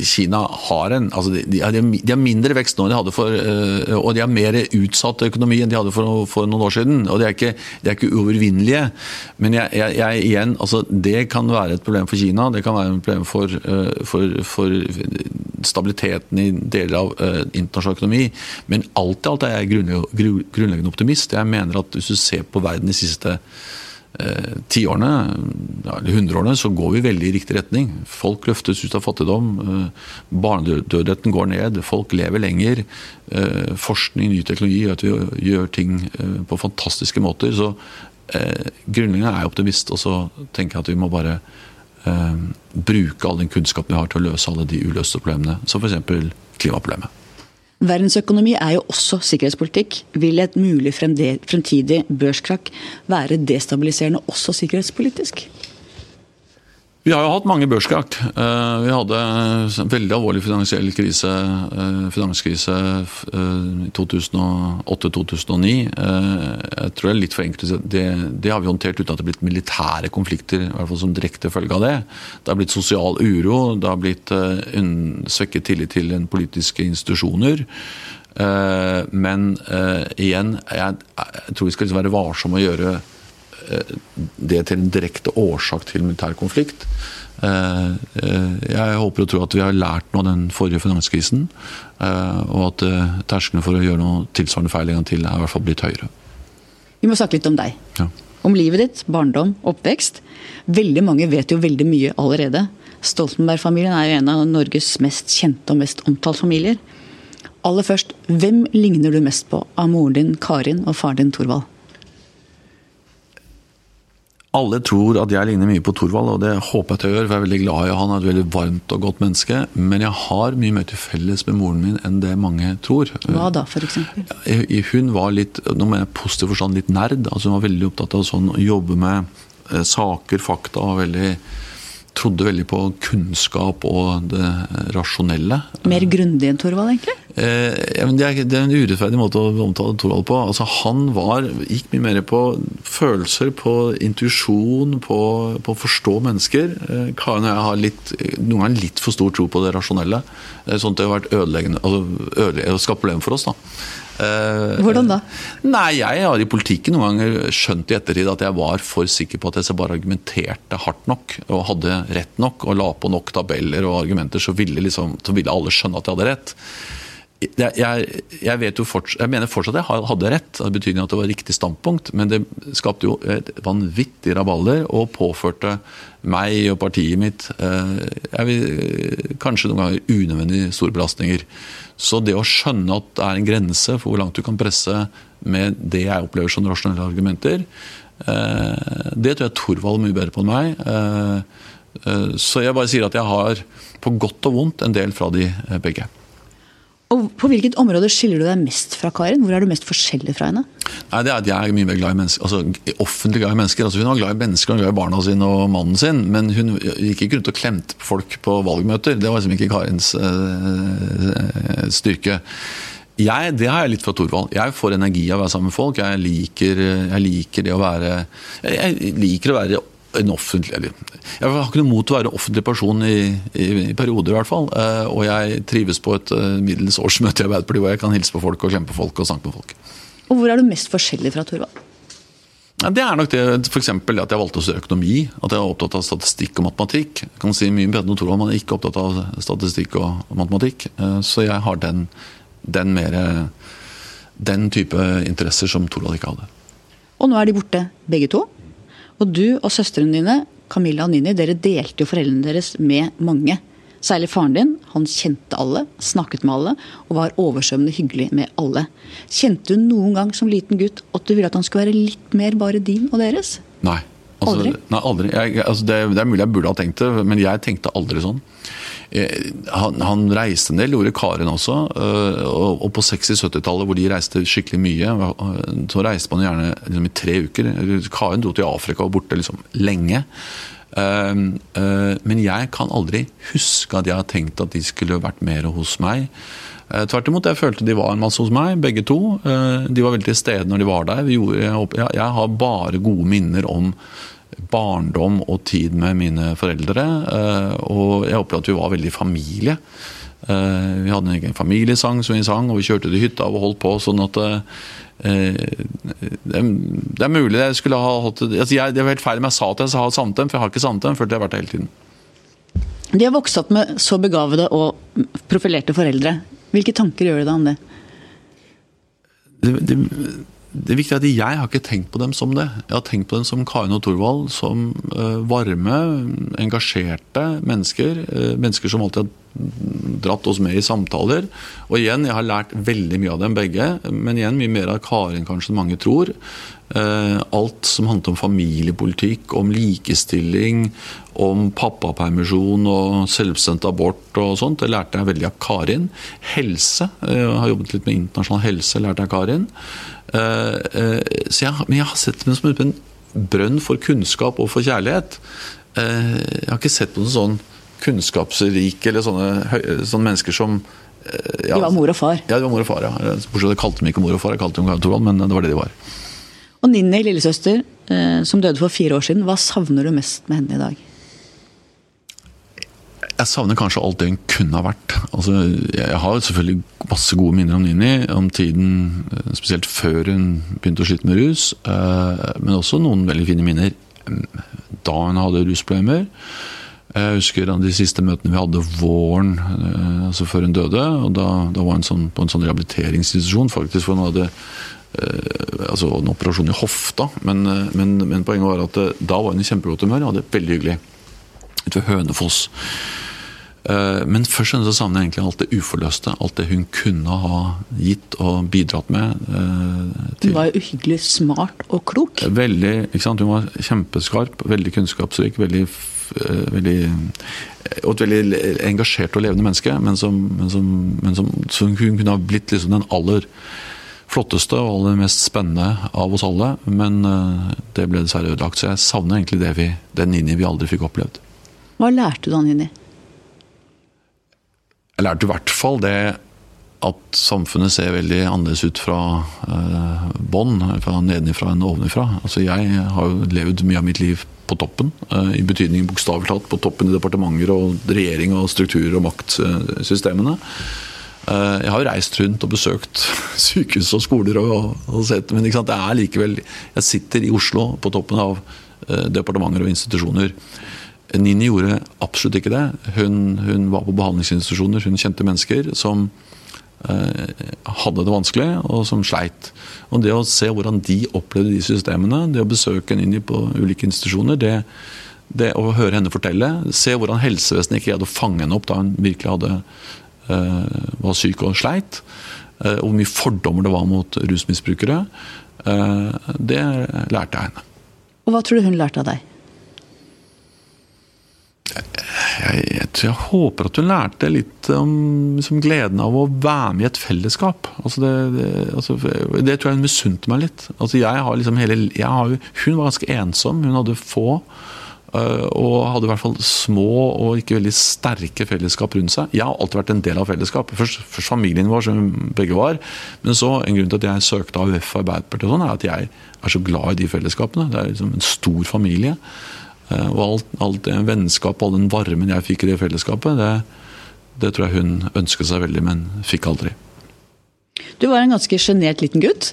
Kina har en altså de, har mindre vekst nå enn de hadde for Og de har mer utsatt økonomi enn de hadde for, for noen år siden. Og de er ikke, de er ikke uovervinnelige. Men jeg, jeg, jeg, igjen, altså, det kan være et problem for Kina. Det kan være et problem for, for, for stabiliteten i deler av internasjonal økonomi. Men alt i alt er jeg grunnleggende optimist optimist. Jeg mener at hvis du ser på verden de siste eh, tiårene, eller hundreårene, så går vi veldig i riktig retning. Folk løftes ut av fattigdom. Eh, barnedødeligheten går ned. Folk lever lenger. Eh, forskning, ny teknologi gjør at vi gjør ting eh, på fantastiske måter. Så eh, grunnleggende er jeg optimist, og så tenker jeg at vi må bare eh, bruke all den kunnskapen vi har til å løse alle de uløste problemene, som f.eks. klimaproblemet. Verdensøkonomi er jo også sikkerhetspolitikk. Vil et mulig fremtidig børskrakk være destabiliserende også sikkerhetspolitisk? Vi har jo hatt mange børskrakk. Eh, vi hadde en veldig alvorlig finansiell krise, eh, finanskrise eh, i 2008-2009. Jeg tror det er litt for enkelt. Det, det, har vi håndtert uten at det har blitt militære konflikter i hvert fall som direkte følge av det. Det har blitt sosial uro, det har blitt svekket tillit til politiske institusjoner. Men igjen, jeg, tror vi skal liksom være varsomme å gjøre det til en direkte årsak til militær konflikt. Jeg håper og tror at vi har lært noe av den forrige finanskrisen, og at terskelen for å gjøre noe tilsvarende feil en gang til er i hvert fall blitt høyere. Vi må snakke litt om deg. Ja. Om livet ditt, barndom, oppvekst. Veldig mange vet jo veldig mye allerede. Stoltenberg-familien er jo en av Norges mest kjente og mest omtalt familier. Aller først, hvem ligner du mest på av moren din Karin og faren din Thorvald? Alle tror at jeg ligner mye på Thorvald, og det håper jeg til å gjøre. For jeg er veldig glad i han, er et veldig varmt og godt menneske. Men jeg har mye mer til felles med moren min enn det mange tror. Hva da, f.eks.? Hun var litt, nå mener jeg positiv forstand, litt nerd. altså Hun var veldig opptatt av sånn, å jobbe med eh, saker, fakta. og veldig trodde veldig på kunnskap og det rasjonelle. Mer grundig enn Thorvald, egentlig? Eh, ja, det, er, det, er, en urettferdig måte å omtale Thorvald på. Altså, han var, gikk mye mer på følelser, på intuisjon, på, på, å forstå mennesker. Eh, Karen og jeg har litt, noen ganger litt for stor tro på det rasjonelle. Eh, sånn at det har vært ødeleggende, altså, ødeleggende skapt problemer for oss. da. Eh, Hvordan da? Nei, Jeg har i politikken noen ganger skjønt i ettertid at jeg var for sikker på at jeg bare argumenterte hardt nok og hadde rett nok og la på nok tabeller og argumenter, så ville, liksom, så ville alle skjønne at jeg hadde rett. Jeg, jeg, jeg, fortsatt, jeg, mener fortsatt at jeg hadde rett, av betydning at det var riktig standpunkt. Men det skapte jo et vanvittig rabalder og påførte meg og partiet mitt eh, vil, kanskje noen ganger unødvendig store belastninger. Så det å skjønne at det er en grense for hvor langt du kan presse med det jeg opplever som rasjonelle argumenter, eh, det tror jeg Thorvald er mye bedre på enn meg. Eh, så jeg bare sier at jeg har på godt og vondt en del fra de begge. Og På hvilket område skiller du deg mest fra Karin? Hvor er du mest forskjellig fra henne? Nei, det er at Jeg er mye mer glad i mennesker, altså offentlig glad i mennesker. Altså, hun var glad i mennesker, var glad i barna sine og mannen sin. Men hun gikk ikke rundt og klemte folk på valgmøter. Det var liksom ikke Karins øh, styrke. Jeg, det har jeg litt fra Thorvald. Jeg får energi av å være sammen med folk. Jeg liker, jeg liker det å være Jeg liker å være en offentlig eller, Jeg har ikke noe mot å være offentlig person i, i, i perioder, i hvert fall. Eh, og jeg trives på et eh, middels årsmøte i Arbeiderpartiet hvor jeg kan hilse på folk og klemme på folk og snakke med folk. Og Hvor er du mest forskjellig fra Thorvald? Ja, det er nok det f.eks. at jeg valgte å studere økonomi. At jeg er opptatt av statistikk og matematikk. Jeg kan si mye bedre enn Thorvald, men jeg er ikke opptatt av statistikk og matematikk. Eh, så jeg har den, den, mer, den type interesser som Thorvald ikke hadde. Og nå er de borte, begge to. Og du og søstrene dine, Camilla og Nini, dere delte jo foreldrene deres med mange. Særlig faren din. Han kjente alle, snakket med alle og var oversvømmende hyggelig med alle. Kjente du noen gang som liten gutt at du ville at han skulle være litt mer bare din og deres? Nei. Altså, aldri? Nei, aldri. Jeg, altså det, det, er mulig jeg burde ha tenkt det, men jeg tenkte aldri sånn. Eh, han, han, reiste en del, gjorde Karen også. Eh, og, og på 60-70-tallet, hvor de reiste skikkelig mye, eh, så reiste man gjerne liksom, i tre uker. Karen dro til Afrika og borte liksom, lenge. Men jeg kan aldri huske at jeg har tenkt at de skulle vært mer hos meg. Tvert imot, jeg følte de var en masse hos meg, begge to. De var veldig til stede når de var der. Jeg har bare gode minner om barndom og tid med mine foreldre. Eh, og jeg opplevde at vi var veldig familie. Eh, vi hadde en egen familiesang som vi sang, og vi kjørte til hytta og holdt på. sånn at eh, det er mulig jeg skulle ha hatt altså jeg, Det var helt feil om jeg sa at jeg har dem, for jeg har ikke dem. følte jeg har vært det hele tiden. De har vokst opp med så begavede og profilerte foreldre. Hvilke tanker gjør du deg om det? det, det det er at Jeg har ikke tenkt på dem som det. Jeg har tenkt på dem som Karin og Thorvald. Som uh, varme, engasjerte mennesker. Uh, mennesker som alltid har dratt oss med i samtaler. Og igjen, jeg har lært veldig mye av dem begge. Men igjen mye mer av Karin kanskje enn mange tror. Uh, alt som handlet om familiepolitikk, om likestilling, om pappapermisjon og selvbestemt abort og sånt, det lærte jeg veldig av Karin. Helse. Jeg har jobbet litt med internasjonal helse, lærte jeg Karin. Eh, eh, så jeg, men jeg har sett det som en brønn for kunnskap og for kjærlighet. Eh, jeg har ikke sett på noen sånn kunnskapsrike eller sånne, sånne mennesker som ja, De var mor og far? Ja, de var mor og far. ja. Bortsett jeg kalte dem ikke mor og far, jeg kalte dem Torvald, men det var det de var. Og Ninni, lillesøster, som døde for fire år siden, hva savner du mest med henne i dag? Jeg savner kanskje alt det hun kunne ha vært. Altså, jeg har selvfølgelig masse gode minner om Nini, om tiden eh, spesielt før hun begynte å slite med rus. Eh, men også noen veldig fine minner mm, da hun hadde rusproblemer. Jeg husker de siste møtene vi hadde våren altså før hun døde. og Da, da var hun sånn, på en sånn rehabiliteringsinstitusjon faktisk, for hun hadde eh, altså en operasjon i hofta. Men, men, men poenget var at da var hun i kjempegodt humør og hadde det veldig hyggelig ute ved Hønefoss. Eh, men først og fremst savner jeg egentlig alt det uforløste. Alt det hun kunne ha gitt og bidratt med. Eh, til. Hun var jo uhyggelig smart og klok. Veldig, ikke sant? Hun var kjempeskarp, veldig kunnskapsrik. veldig, eh, veldig og et veldig engasjert og levende menneske. Men som, men som, men som, som hun kunne ha blitt liksom den aller flotteste og aller mest spennende av oss alle. Men det ble dessverre ødelagt. Så jeg savner egentlig det vi, den Nini vi aldri fikk opplevd. Hva lærte du av Nini? Jeg lærte i hvert fall det at samfunnet ser veldig annerledes ut fra eh, bånn, fra nedenifra enn ovenifra. Altså jeg har jo levd mye av mitt liv på toppen, eh, i betydning bokstavelig talt på toppen i departementer og regjering og strukturer og maktsystemene. Eh, jeg har jo reist rundt og besøkt sykehus og skoler og, og sett, men det er likevel Jeg sitter i Oslo på toppen av eh, departementer og institusjoner. Nini gjorde absolutt ikke det. Hun, hun, var på behandlingsinstitusjoner, hun kjente mennesker som eh, hadde det vanskelig, og som sleit. Og Det å se hvordan de opplevde de systemene, det å besøke Nini på ulike institusjoner, det, det å høre henne fortelle, se hvordan helsevesenet ikke greide å fange henne opp da hun virkelig hadde, eh, var syk og sleit, eh, og hvor mye fordommer det var mot rusmisbrukere, eh, det lærte jeg henne. Og Hva tror du hun lærte av deg? Jeg, jeg, jeg, håper at hun lærte litt om liksom, gleden av å være med i et fellesskap. Altså det, det, altså, det, tror jeg hun misunte meg litt. Altså har liksom hele, har, hun var ganske ensom. Hun hadde få. Øh, og hadde i hvert fall små og ikke veldig sterke fellesskap rundt seg. Jeg har alltid vært en del av fellesskapet. Først, først, familien vår, som begge var. Men så en grunn til at jeg søkte AUF og Arbeiderpartiet, sånn, er at jeg er så glad i de fellesskapene. Det er liksom en stor familie. Eh, og alt, alt det vennskapet, all den varmen jeg fikk i det fellesskapet, det, det tror jeg hun ønsket seg veldig, men fikk aldri. Du var en ganske sjenert liten gutt.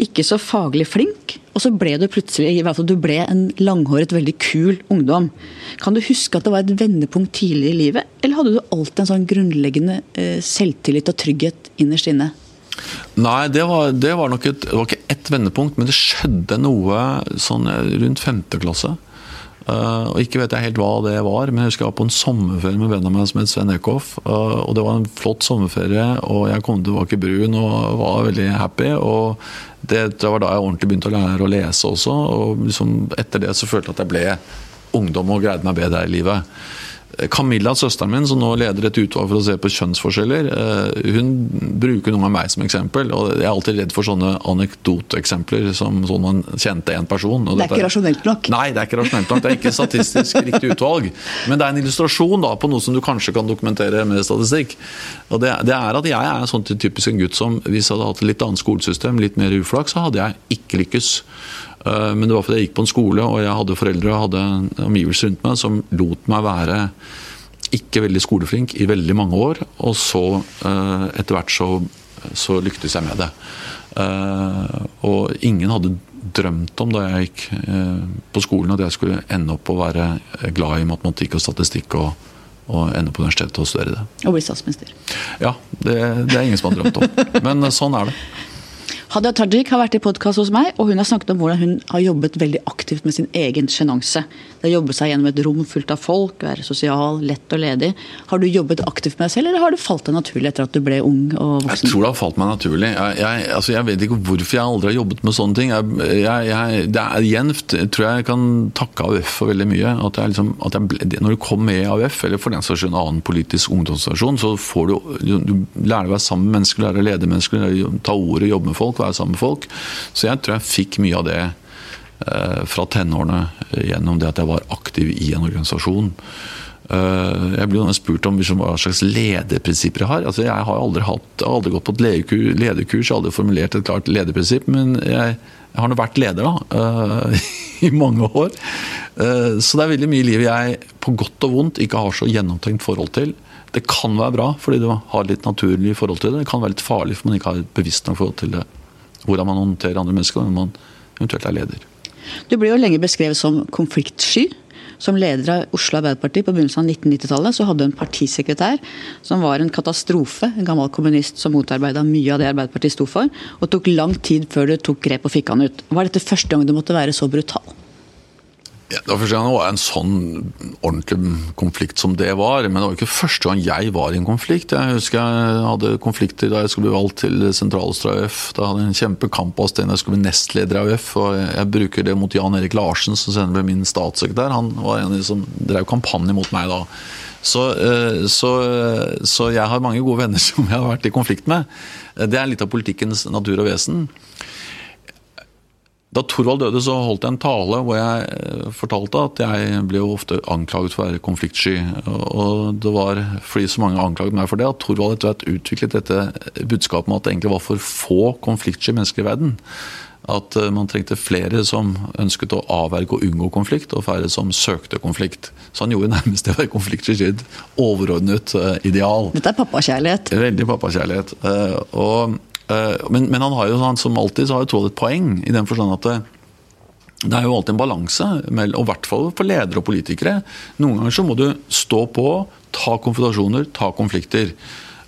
Ikke så faglig flink. Og så ble du plutselig i hvert fall du ble en langhåret, veldig kul ungdom. Kan du huske at det var et vendepunkt tidlig i livet, eller hadde du alltid en sånn grunnleggende eh, selvtillit og trygghet innerst inne? Nei, det var, det var nok et, det var ikke ett vendepunkt, men det skjedde noe sånn rundt femte klasse. Uh, og Ikke vet jeg helt hva det var, men jeg husker jeg var på en sommerferie med av som het Sven Eckhoff. Uh, og Det var en flott sommerferie, og jeg kom tilbake brun og var veldig happy. og det, det, var da jeg ordentlig begynte å lære å lese også. og liksom Etter det så følte jeg at jeg ble ungdom og greide meg bedre i livet. Camilla, søsteren min, som nå leder et utvalg for å se på kjønnsforskjeller, eh, hun bruker noen av meg som eksempel. og Jeg er alltid redd for sånne anekdoteeksempler, som sånn man kjente en person. det er ikke rasjonelt nok? Nei, det er ikke rasjonelt nok. Det er ikke statistisk riktig utvalg. Men det er en illustrasjon da, på noe som du kanskje kan dokumentere med statistikk. Og det, det er at jeg er en sånn typisk en gutt som hvis jeg hadde hatt et litt annet skolesystem, litt mer uflaks, så hadde jeg ikke lykkes. Eh, men det var fordi jeg gikk på en skole og jeg hadde foreldre og hadde omgivelser rundt meg som lot meg være ikke veldig skoleflink i veldig mange år. Og så eh, etter hvert så, så lyktes jeg med det. Eh, og ingen hadde drømt om da jeg gikk på skolen at jeg skulle ende opp å være glad i matematikk og statistikk. og og ende på universitetet og studere det. Og bli statsminister. Ja, det, det er ingen som har drømt om. Men sånn er det. Hadia Tajik har vært i podkast hos meg, og hun har snakket om hvordan hun har jobbet veldig aktivt med sin egen sjenanse. Det å jobbe seg gjennom et rom fullt av folk, være sosial, lett og ledig. Har du jobbet aktivt med deg selv, eller har det falt deg naturlig etter at du ble ung og voksen? Jeg tror det har falt meg naturlig. Jeg, jeg, altså jeg vet ikke hvorfor jeg aldri har jobbet med sånne ting. Jeg, det er jevnt. Jeg tror jeg kan takke AUF for veldig mye. At liksom, at når du kom med i AUF, eller for den saks skyld en annen politisk ungdomsorganisasjon, så får du, du lærer å være sammen med mennesker, lærer å lede mennesker, ta ordet, jobbe med folk være sammen med folk. Så jeg tror jeg fikk mye av det eh, fra tenårene gjennom det at jeg var aktiv i en organisasjon. Eh, jeg blir spurt om liksom, hva slags lederprinsipper jeg har. Altså, jeg har aldri, hatt, aldri gått på et lederkurs, aldri formulert et klart lederprinsipp. Men jeg, jeg har nå vært leder da, eh, i mange år. Så det er veldig mye i livet jeg på godt og vondt ikke har så gjennomtenkt forhold til. Det kan være bra fordi du har litt naturlig forhold til det. Det kan være litt farlig for man ikke har et bevisst nok forhold til det hvordan man håndterer andre mennesker når man eventuelt er leder. Du ble jo lenge beskrevet som konfliktsky. Som leder av Oslo Arbeiderparti på begynnelsen av 1990-tallet, så hadde du en partisekretær som var en katastrofe. En gammel kommunist som motarbeida mye av det Arbeiderpartiet sto for. Og tok lang tid før du tok grep og fikk han ut. Var dette første gang du måtte være så brutal? Ja, det var første det var en sånn ordentlig konflikt som det var. Men det var ikke første gang jeg var i en konflikt. Jeg husker jeg hadde konflikter da jeg skulle bli valgt til sentralstyret av AUF. Da hadde jeg en kjempekamp av Sten jeg skulle bli nestleder av AUF. Og jeg bruker det mot Jan Erik Larsen, som senere ble min statssekretær. Han var en av de som drev kampanje mot meg da. Så, så, så jeg har mange gode venner som jeg har vært i konflikt med. Det er litt av politikkens natur og vesen. Da Thorvald døde, så holdt jeg en tale hvor jeg eh, fortalte at jeg ble jo ofte anklaget for å være konfliktsky. Og det var fordi så mange anklaget meg for det, at Thorvald etter hvert utviklet dette budskapet om at det egentlig var for få konfliktsky mennesker i verden. At eh, man trengte flere som ønsket å avverge og unngå konflikt, og færre som søkte konflikt. Så han gjorde nærmest det å være konfliktsky overordnet eh, ideal. Dette er pappakjærlighet. Veldig pappakjærlighet. Og men, men, han har jo som alltid så har jo Troll et poeng, i den forstand at det, det er jo alltid en balanse, og i hvert fall for ledere og politikere. Noen ganger så må du stå på, ta konfrontasjoner, ta konflikter.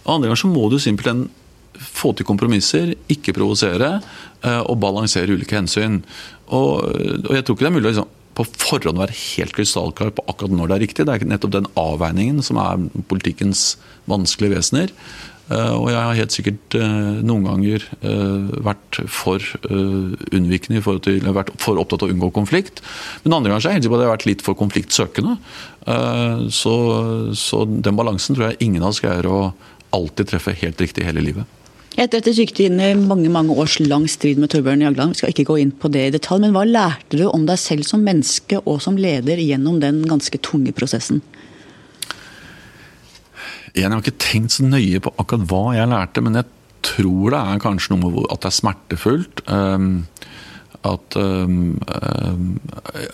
Andre ganger så må du simpelthen få til kompromisser, ikke provosere eh, og balansere ulike hensyn. Og, og jeg tror ikke det er mulig å liksom, på forhånd være helt krystallklar på akkurat når det er riktig. Det er nettopp den avveiningen som er politikkens vanskelige vesener. Eh, og jeg har helt sikkert eh, noen ganger eh, vært for unnvikende, vært for opptatt av å unngå konflikt. Men andre ganger har jeg har vært litt for konfliktsøkende. Så, så den balansen tror jeg ingen av oss greier å alltid treffe helt riktig hele livet. Etter at du inn i mange mange års lang strid med Torbjørn Jagland, vi skal ikke gå inn på det i detalj, men hva lærte du om deg selv som menneske og som leder gjennom den ganske tunge prosessen? Jeg har ikke tenkt så nøye på akkurat hva jeg lærte, men jeg tror det er kanskje noe med at det er smertefullt. Um, at um, um,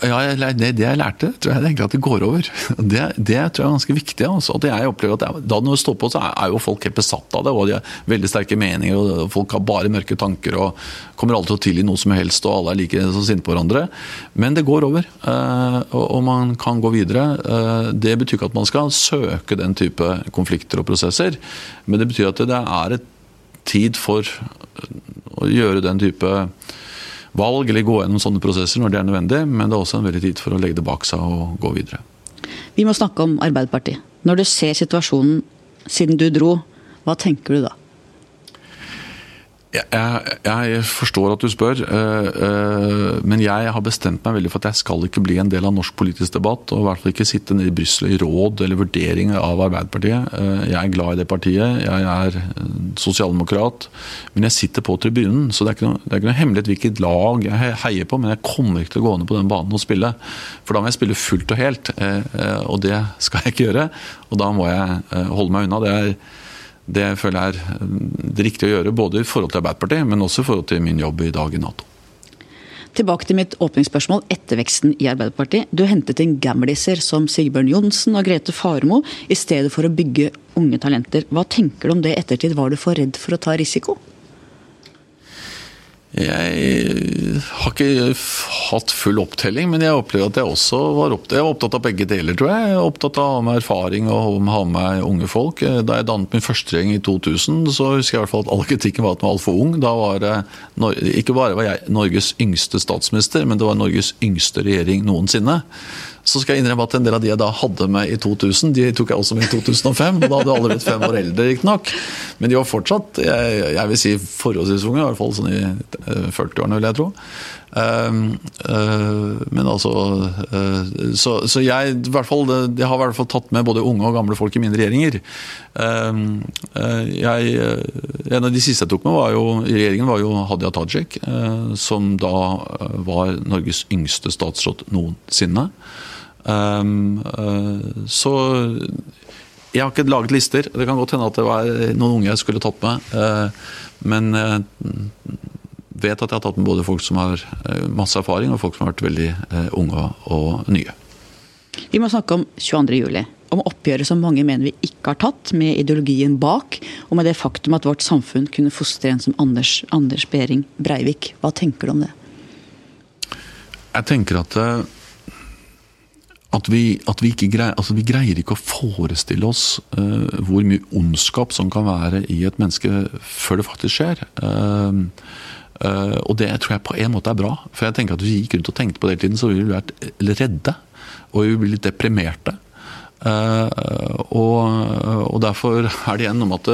Ja, det, det, jeg lærte, tror jeg egentlig at det går over. Det, det tror jeg er ganske viktig. Altså. At jeg opplever at jeg, da når det står på, så er, jo folk helt besatt av det. og De har veldig sterke meninger, og folk har bare mørke tanker og kommer alltid til å tilgi noe som helst, og alle er like så sinte på hverandre. Men det går over, uh, og, man kan gå videre. Uh, det betyr ikke at man skal søke den type konflikter og prosesser, men det betyr at det er et tid for å gjøre den type valg eller gå gjennom sånne prosesser når det er nødvendig, men det er også en veldig tid for å legge det bak seg og gå videre. Vi må snakke om Arbeiderpartiet. Når du ser situasjonen siden du dro, hva tenker du da? Jeg, jeg, forstår at du spør, eh, eh, men jeg har bestemt meg veldig for at jeg skal ikke bli en del av norsk politisk debatt. Og i hvert fall ikke sitte nede i Brussel i råd eller vurdering av Arbeiderpartiet. Eh, jeg er glad i det partiet, jeg er sosialdemokrat. Men jeg sitter på tribunen, så det er ikke noe, er ikke noe hemmelighet hvilket lag jeg heier på. Men jeg kommer ikke til å gå ned på den banen og spille. For da må jeg spille fullt og helt, og det skal jeg ikke gjøre. Og da må jeg holde meg unna. Det er det føler jeg er eh, det riktige å gjøre, både i forhold til Arbeiderpartiet, men også i forhold til min jobb i dag i Nato. Tilbake til mitt åpningsspørsmål etter veksten i Arbeiderpartiet. Du hentet inn gamliser som Sigbjørn Johnsen og Grete Farmo i stedet for å bygge unge talenter. Hva tenker du om det ettertid? Var du for redd for å ta risiko? Jeg har ikke hatt full opptelling, men jeg opplever at jeg også var opptatt, jeg var opptatt av begge deler, tror jeg. jeg opptatt av å ha med erfaring og ha med unge folk. Da jeg dannet min første regjering i 2000, så husker jeg i hvert fall at all kritikken var at den var altfor ung. Da var det, Ikke bare var jeg Norges yngste statsminister, men det var Norges yngste regjering noensinne. Så skal jeg innrømme at en del av de jeg da hadde med i 2000, de tok jeg også med i 2005. Da hadde alle blitt fem år eldre, riktignok. Men de var fortsatt jeg, jeg vil si forholdsvis unge, i hvert fall sånn i 40-årene, vil jeg tro. Uh, uh, men altså uh, Så, så jeg, i hvert fall, jeg, har i hvert fall tatt med både unge og gamle folk i mine regjeringer. Ehm, jeg, en av de siste jeg tok med var jo, i regjeringen, var jo Hadia Tajik, som da var Norges yngste statsråd noensinne. Um, uh, så jeg har ikke laget lister. Det kan godt hende at det var noen unge jeg skulle tatt med. Uh, men uh, vet at jeg har tatt med både folk som har masse erfaring, og folk som har vært veldig unge og nye. Vi må snakke om 22.07. Om oppgjøret som mange mener vi ikke har tatt, med ideologien bak, og med det faktum at vårt samfunn kunne fostre en som Anders, Anders Behring Breivik. Hva tenker du om det? Jeg tenker at at vi, at vi, ikke greier, altså vi greier ikke å forestille oss uh, hvor mye ondskap som kan være i et menneske før det faktisk skjer. Uh, uh, og det tror jeg på en måte er bra. For jeg tenker at Hvis vi gikk rundt og tenkte på det hele tiden, så ville vi vært redde. Og vi ville blitt deprimerte. Og, og, derfor er det igjen om at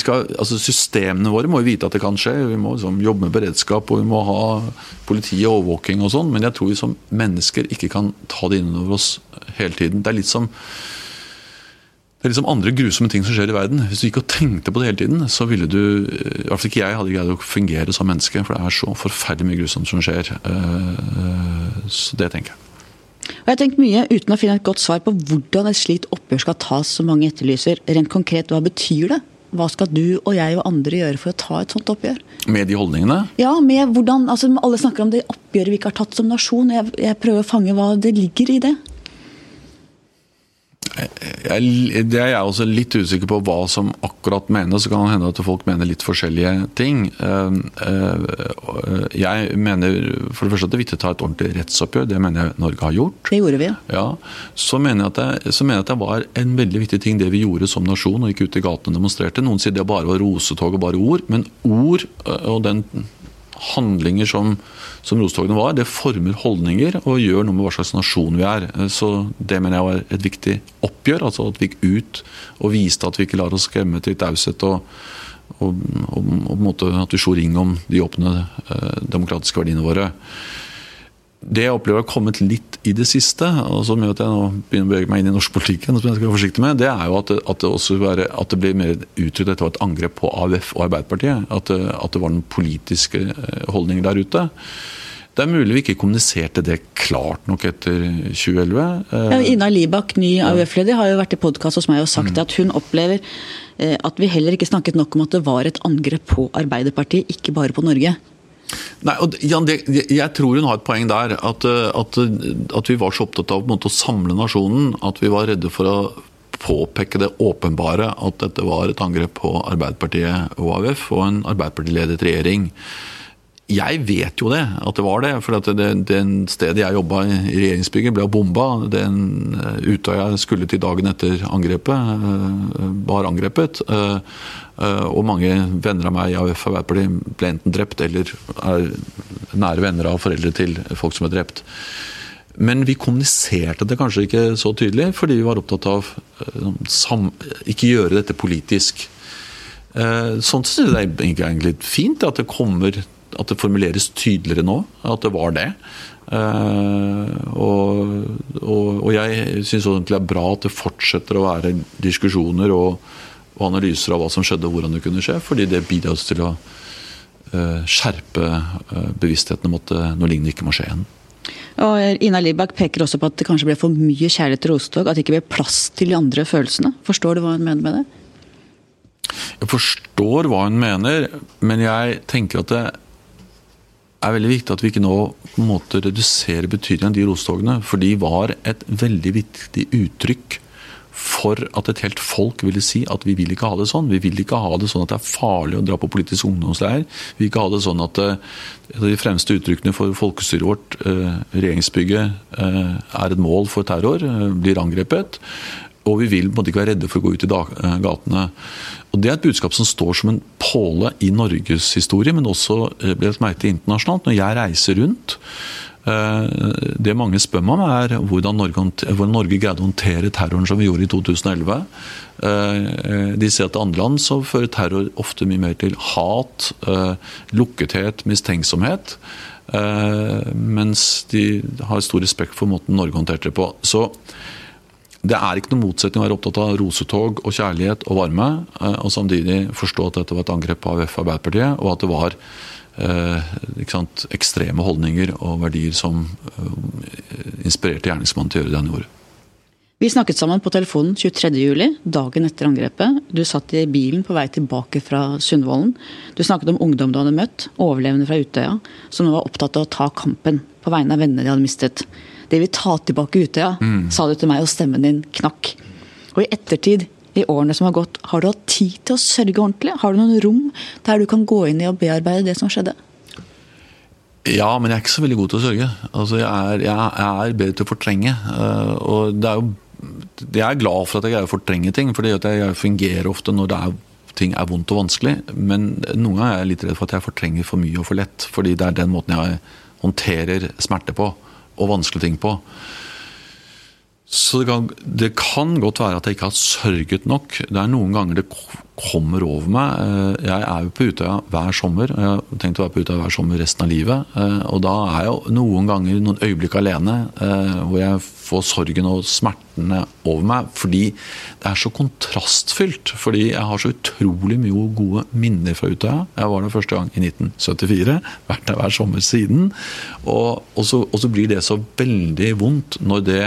skal, altså Systemene våre må jo vite at det kan skje. Vi må liksom jobbe med beredskap og vi må ha politi og overvåking og sånn. Men jeg tror vi som mennesker ikke kan ta det innover oss hele tiden. Det er litt som det er liksom andre grusomme ting som skjer i verden. Hvis du gikk og tenkte på det hele tiden, så ville du I hvert fall ikke jeg hadde greid å fungere som menneske. For det er så forferdelig mye grusomt som skjer. Eh, så det tenker jeg. Og jeg har tenkt mye uten å finne et godt svar på hvordan et slikt oppgjør skal tas, som mange etterlyser. Rent konkret, hva betyr det? Hva skal du og jeg og andre gjøre for å ta et sånt oppgjør? Med de holdningene? Ja, med hvordan, altså Alle snakker om det oppgjøret vi ikke har tatt som nasjon. Jeg, jeg prøver å fange hva det ligger i det jeg, det er jeg også litt usikker på hva som akkurat menes. Så kan det hende at folk mener litt forskjellige ting. Eh, eh, jeg mener for det første at det er viktig å ta et ordentlig rettsoppgjør. Det mener jeg Norge har gjort. Det gjorde vi, ja. Så mener jeg at det, mener jeg at det var en veldig viktig ting det vi gjorde som nasjon og gikk ut i gatene og demonstrerte. Noen sier det bare var rosetog og bare ord. Men ord eh, og den handlinger som, som rostogene var, det former holdninger og gjør noe med hva slags nasjon vi er. Så Det mener jeg var et viktig oppgjør. altså At vi gikk ut og viste at vi ikke lar oss skremme til taushet. Og, og, og, og, at vi slo ring om de åpne eh, demokratiske verdiene våre. Det jeg opplever har kommet litt i det siste, og som gjør at jeg nå begynner å bevege meg inn i norsk politikk, som jeg skal være forsiktig med, det er jo at det, at det, også være, at det blir mer uttrykt at var et angrep på AUF og Arbeiderpartiet. At det, at det var den politiske holdningen der ute. Det er mulig vi ikke kommuniserte det klart nok etter 2011. Eh, ja, Ina Libak, ny AUF-leder, har jo vært i podkast hos meg og sagt mm. at hun opplever eh, at vi heller ikke snakket nok om at det var et angrep på Arbeiderpartiet, ikke bare på Norge. Nei, og Jan, det, Jeg tror hun har et poeng der. At, at, at vi var så opptatt av måte, å samle nasjonen at vi var redde for å påpeke det åpenbare at dette var et angrep på Arbeiderpartiet og AUF og en Arbeiderpartiledet regjering. Jeg vet jo det, at det var det. For at det, det stedet jeg jobba i regjeringsbygget, ble bomba. Den eh, Utøya jeg skulle til dagen etter angrepet, eh, var angrepet. Eh, og mange venner av meg i AUF Arbeiderpartiet ble enten drept eller er nære venner av foreldre til folk som er drept. Men vi kommuniserte det kanskje ikke så tydelig, fordi vi var opptatt av ikke gjøre dette politisk. Sånn sett er det egentlig fint at det kommer at det formuleres tydeligere nå at det var det. Uh, og, og, og, jeg syns det er bra at det fortsetter å være diskusjoner og, og, analyser av hva som skjedde og hvordan det kunne skje, fordi det bidrar til å uh, skjerpe uh, bevisstheten om at noe lignende ikke må skje igjen. Og Ina Libak peker også på at det kanskje ble for mye kjærlighet til rosetog, at det ikke ble plass til de andre følelsene. Forstår du hva hun mener med det? Jeg forstår hva hun mener, men jeg tenker at det er veldig viktig at vi ikke nå på en måte reduserer betydningen av de rostogene. For de var et veldig viktig uttrykk for at et helt folk ville si at vi vil ikke ha det sånn. Vi vil ikke ha det sånn at det er farlig å dra på politisk ungdomsleir. Vi vil ikke ha det sånn at uh, de fremste uttrykkene for folkestyret vårt, uh, regjeringsbygget, uh, er et mål for terror, blir angrepet. Og vi vil på en måte ikke være redde for å gå ut i gatene. Og Det er et budskap som står som en påle i Norges historie, men også ble blir et merke internasjonalt. Når jeg reiser rundt, eh, det mange spør meg om, er hvordan Norge, hvordan Norge greide å håndtere terroren som vi gjorde i 2011. Eh, de ser at i andre land så fører terror ofte mye mer til hat, lukkethet, mistenksomhet. Mens de har stor respekt for måten Norge håndterte det på. Så det er ikke noen motsetning å være opptatt av rosetog og kjærlighet og varme, eh, og samtidig forstå at dette var et angrep på AUF Arbeiderpartiet, og at det var eh, sant, ekstreme holdninger og verdier som eh, inspirerte gjerningsmannen til å gjøre det han gjorde. Vi snakket sammen på telefonen 23.07, dagen etter angrepet. Du satt i bilen på vei tilbake fra Sundvolden. Du snakket om ungdom du hadde møtt, overlevende fra Utøya, som nå var opptatt av å ta kampen på vegne av vennene de hadde mistet. Det vil ta tilbake Utøya, mm. sa du til meg, og stemmen din knakk. Og i ettertid, i årene som har gått, har du hatt tid til å sørge ordentlig? Har du noen rom der du kan gå inn i og bearbeide det som skjedde? Ja, men jeg er ikke så veldig god til å sørge. Altså, jeg, er, jeg, er, bedre til å fortrenge. Uh, og det er jo Jeg er glad for at jeg greier å fortrenge ting, for det gjør at jeg fungerer ofte når er, ting er vondt og vanskelig. Men noen ganger er jeg litt redd for at jeg fortrenger for mye og for lett. Fordi det er den måten jeg håndterer smerte på, og vanskelige ting på. Så det kan, det kan, godt være at jeg ikke har sørget nok. Det er noen ganger det kommer over meg. Eh, jeg er jo på Utøya hver sommer. Jeg har tenkt å være på Utøya hver sommer resten av livet. Eh, og da er jeg noen ganger noen øyeblikk alene eh, hvor jeg får sorgen og smertene over meg. Fordi det er så kontrastfylt. Fordi jeg har så utrolig mye gode minner fra Utøya. Jeg var der første gang i 1974. Vært der hver sommer siden. Og, og, så, og så blir det så veldig vondt når det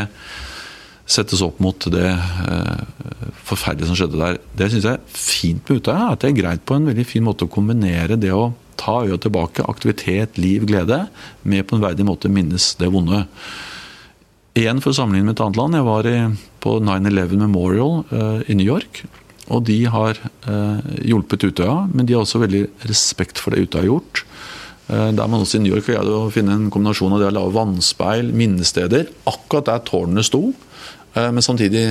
settes opp mot det eh, forferdelige som skjedde der. Det syns jeg er fint med Utøya, at det er greit på en veldig fin måte å kombinere det å ta øya tilbake, aktivitet, liv, glede, med på en verdig måte minnes det vonde. Igjen for å sammenligne med et annet land. Jeg var i, på 9-11 Memorial eh, i New York. Og de har eh, hjulpet Utøya, men de har også veldig respekt for det Utøya har gjort. Uh, der man også i New York greide å finne en kombinasjon av det å lage vannspeil, minnesteder, akkurat der tårnene sto. Eh, men samtidig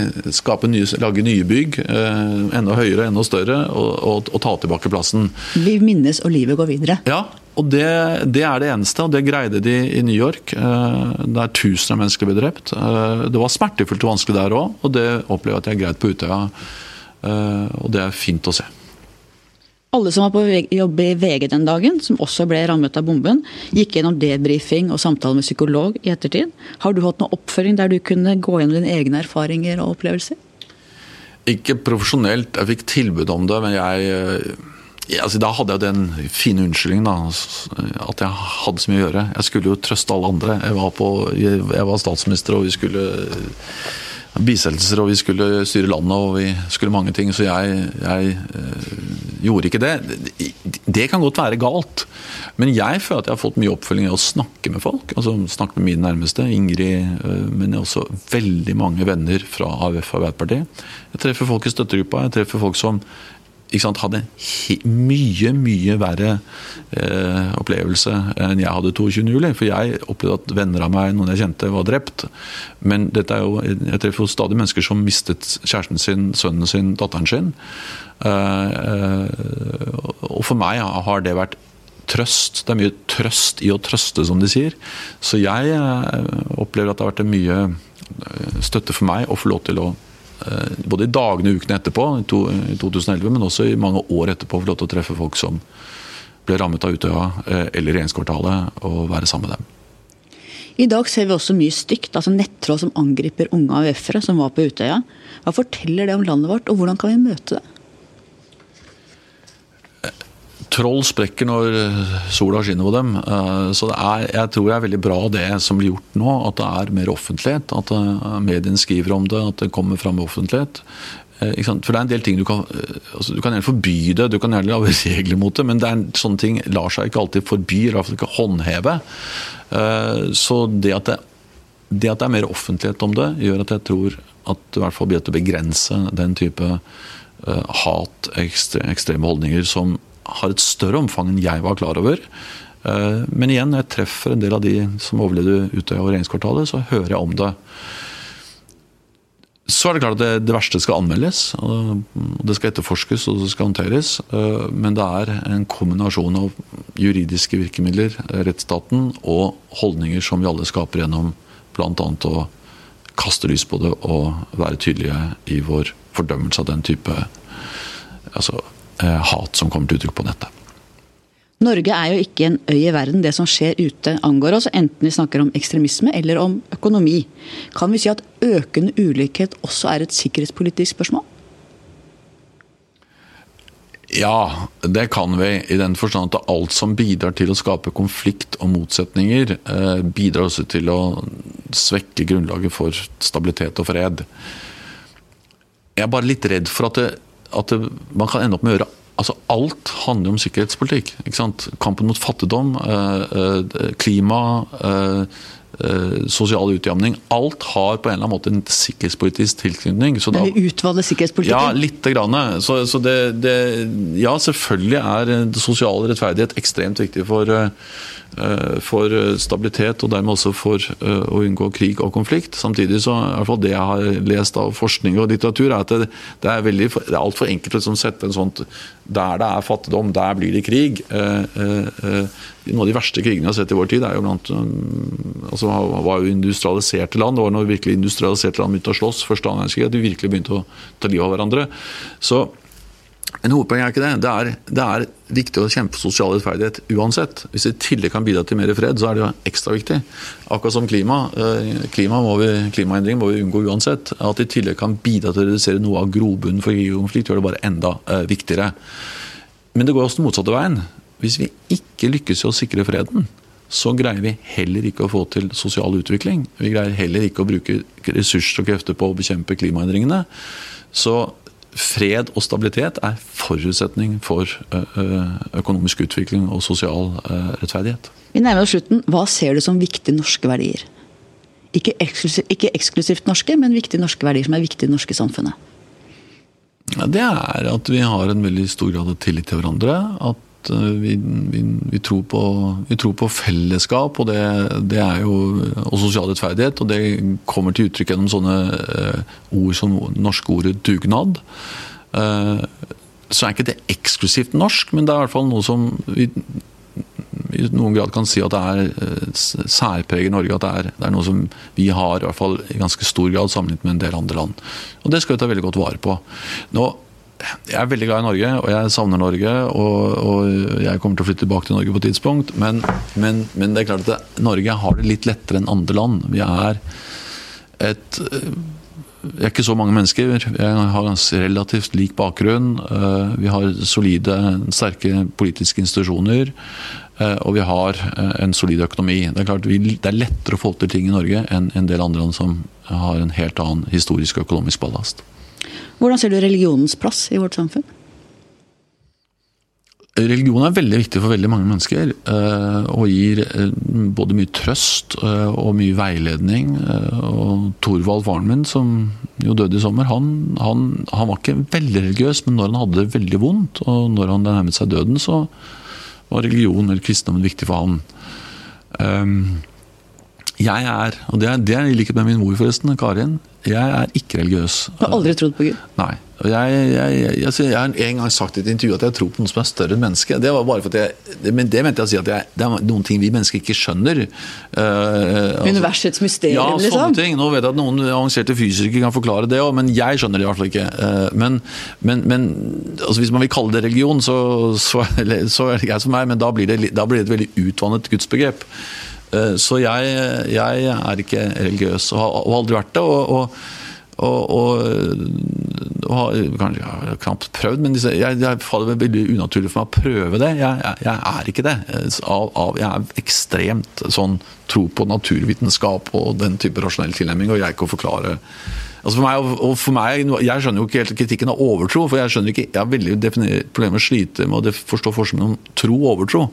nye, lage nye bygg, eh, enda høyere, enda større, og, og, og, ta tilbake plassen. Vi minnes, og livet går videre. Ja, og det, det, er det eneste, og det greide de i New York. Eh, der tusener av mennesker ble drept. Det var smertefullt og vanskelig der òg, og det opplever jeg at jeg greide greid på Utøya. Og det er fint å se. Alle som var på jobb i VG den dagen, som også ble rammet av bomben, gikk gjennom debrifing og samtale med psykolog i ettertid. Har du hatt noe oppføring der du kunne gå gjennom dine egne erfaringer og opplevelser? Ikke profesjonelt, jeg fikk tilbud om det, men jeg ja, altså, Da hadde jeg den fine unnskyldningen at jeg hadde så mye å gjøre. Jeg skulle jo trøste alle andre. Jeg var, på, jeg var statsminister, og vi skulle bisettelser, og vi skulle styre landet og vi skulle mange ting. Så jeg, jeg øh, gjorde ikke det. Det kan godt være galt. Men jeg føler at jeg har fått mye oppfølging i å snakke med folk. altså Snakke med mine nærmeste, Ingrid, øh, men også veldig mange venner fra AUF Arbeiderpartiet. Jeg treffer folk i støttegruppa, jeg treffer folk som sant, hadde en mye, mye verre eh, opplevelse enn jeg hadde 22.07. For jeg opplevde at venner av meg, noen jeg kjente, var drept. Men dette er jo, jeg treffer jo stadig mennesker som mistet kjæresten sin, sønnen sin, datteren sin. Eh, eh, og for meg har det vært trøst. Det er mye trøst i å trøste, som de sier. Så jeg eh, opplever at det har vært en mye eh, støtte for meg å få lov til å både i dagene og ukene etterpå, i 2011, men også i mange år etterpå, få lov til å treffe folk som ble rammet av Utøya eh, eller regjeringskvartalet, og være sammen med dem. I dag ser vi også mye stygt, altså nettroll som angriper unge AUF-ere som var på Utøya. Hva forteller det om landet vårt, og hvordan kan vi møte det? Troll sprekker når eh, sola skinner på dem. Eh, så er, jeg tror det er veldig bra det som blir gjort nå, at det er mer offentlighet. At eh, mediene skriver om det, at det kommer fram med offentlighet. For det er en del ting du kan altså Du kan gjerne forby det, du kan gjerne lage regler mot det, men det er, sånne ting lar seg ikke alltid forby, i hvert fall ikke håndheve. Så det at det, det at det er mer offentlighet om det, gjør at jeg tror at det i hvert fall blir å begrense den type hat, ekstreme holdninger, som har et større omfang enn jeg var klar over. Eh, men igjen, når jeg treffer en del av de som overlevde Utøya og regjeringskvartalet, så hører jeg om det. Så er det klart at det, det, verste skal anmeldes. og Det skal etterforskes og det skal håndteres. Eh, men det er en kombinasjon av juridiske virkemidler, rettsstaten, og holdninger som vi alle skaper gjennom bl.a. å kaste lys på det og være tydelige i vår fordømmelse av den type altså, Eh, hat som kommer til uttrykk på nettet. Norge er jo ikke en øy i verden. Det som skjer ute angår oss, enten vi snakker om ekstremisme eller om økonomi. Kan vi si at økende ulikhet også er et sikkerhetspolitisk spørsmål? Ja, det kan vi. I den forstand at alt som bidrar til å skape konflikt og motsetninger, eh, bidrar også til å svekke grunnlaget for stabilitet og fred. Jeg er bare litt redd for at det at det, man kan ende opp med å gjøre altså Alt handler om sikkerhetspolitikk. Kampen mot fattigdom, eh, eh, klima, eh, sosial utjamning. Alt har på en eller annen måte en sikkerhetspolitisk tilknytning. Så da, utvalget sikkerhetspolitikken? Ja, lite grann. Så, så det, det, ja, selvfølgelig er sosial rettferdighet ekstremt viktig for Eh, for stabilitet og dermed også for eh, å unngå krig og konflikt. Samtidig så i hvert fall det jeg har lest av forskning og litteratur, er at det, det er, veldig, det er altfor enkelt å sette en sånt Der det er fattigdom, der blir det krig. Eh, noen av de verste krigene vi har sett i vår tid, er jo blant, altså, var jo industrialiserte land. Det var når virkelig industrialiserte land begynte å slåss første annen verdenskrig, at de virkelig begynte å ta livet av hverandre. Så en hovedpoeng er ikke det. Det er, det er, viktig å kjempe for sosial rettferdighet uansett. Hvis det i tillegg kan bidra til mer fred, så er det jo ekstra viktig. Akkurat som klima. Eh, klima må vi, klimaendringer må vi unngå uansett. At det i tillegg kan bidra til å redusere noe av grobunnen for konflikt, gjør det bare enda uh, viktigere. Men det går også den motsatte veien. Hvis vi ikke lykkes i å sikre freden, så greier vi heller ikke å få til sosial utvikling. Vi greier heller ikke å bruke ressurser og krefter på å bekjempe klimaendringene. Så fred og stabilitet er forutsetning for økonomisk utvikling og sosial rettferdighet. Vi nærmer oss slutten. Hva ser du som viktige norske verdier? Ikke eksklusivt, ikke eksklusivt norske, men viktige norske verdier som er viktige i det norske samfunnet. Ja, det er at vi har en veldig stor grad av tillit til hverandre. At Eh, vi, vi, vi, tror på, vi, tror på, fellesskap og, det, det er jo, og sosial rettferdighet. Og det kommer til uttrykk gjennom sånne uh, ord som norske ordet dugnad. Uh, så er ikke det eksklusivt norsk, men det er i hvert fall noe som vi i noen grad kan si at det er særpreget Norge. At det er, det er, noe som vi har i hvert fall i ganske stor grad sammenlignet med en del andre land. Og Det skal vi ta veldig godt vare på. Nå jeg er veldig glad i Norge, og jeg savner Norge. Og, og jeg kommer til å flytte tilbake til Norge på et tidspunkt. Men, men, men det er klart at det, Norge har det litt lettere enn andre land. Vi er et vi er ikke så mange mennesker. Vi har relativt lik bakgrunn. Eh, vi har solide, sterke politiske institusjoner. Eh, og vi har eh, en solid økonomi. Det er klart det er lettere å få til ting i Norge enn en del andre land som har en helt annen historisk og økonomisk ballast. Hvordan ser du religionens plass i vårt samfunn? Religion er veldig viktig for veldig mange mennesker. Eh, og gir eh, både mye trøst eh, og mye veiledning. Og Thorvald, faren min, som jo døde i sommer, han, han, han, var ikke veldig religiøs, men når han hadde det veldig vondt, og når han nærmet seg døden, så var religion eller kristendommen viktig for han. Jeg er, og det er, det er i likhet med min mor forresten, Karin, jeg er ikke religiøs. Du har aldri trodd på Gud? Nei. Jeg, jeg, jeg, altså, jeg, har en gang sagt i et intervju at jeg tror på noe som er større enn menneske. Det var bare for at jeg, men det mente jeg å si at det er noen ting vi mennesker ikke skjønner. Uh, altså, Universets mysterium, ja, liksom? sånne ting. Nå vet jeg at noen avanserte fysikere kan forklare det òg, men jeg skjønner det i hvert fall ikke. Uh, men, men, men altså, hvis man vil kalle det religion, så, så, så er det greit for meg, men da blir, det, da blir det et veldig utvannet gudsbegrep. Eh, så jeg, jeg, er ikke religiøs, og har, aldri vært det. og, og og, og, har kanskje jeg har knapt prøvd, men jeg, jeg faller veldig unaturlig for meg å prøve det. Jeg, jeg, jeg er ikke det. Av, av, jeg er ekstremt sånn tro på naturvitenskap og den type rasjonell tilnærming, og jeg ikke å forklare altså for meg, og for meg, Jeg skjønner jo ikke helt kritikken av overtro, for jeg skjønner ikke, jeg har veldig problemer med å slite med å forstå forskjellen om tro og overtro.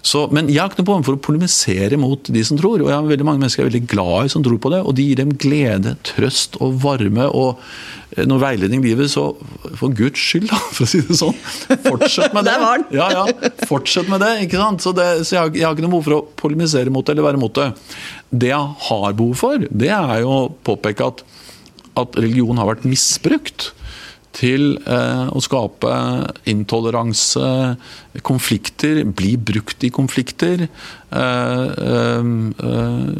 Så, men jeg har ikke noe problem for å polemisere mot de som tror. og jeg har veldig Mange mennesker er veldig glad i som tror på det, og de gir dem glede, trøst og varme. og eh, når veiledning i livet, så for guds skyld, da, for å si det sånn, fortsett med det. Der! Ja, ja, fortsett med det. ikke sant? Så, det, så jeg, har, jeg, har, ikke noe behov for å polemisere mot det eller være mot det. Det jeg har behov for, det er jo å påpeke at, at religion har vært misbrukt til eh, å skape intoleranse, konflikter, bli brukt i konflikter. Eh, eh,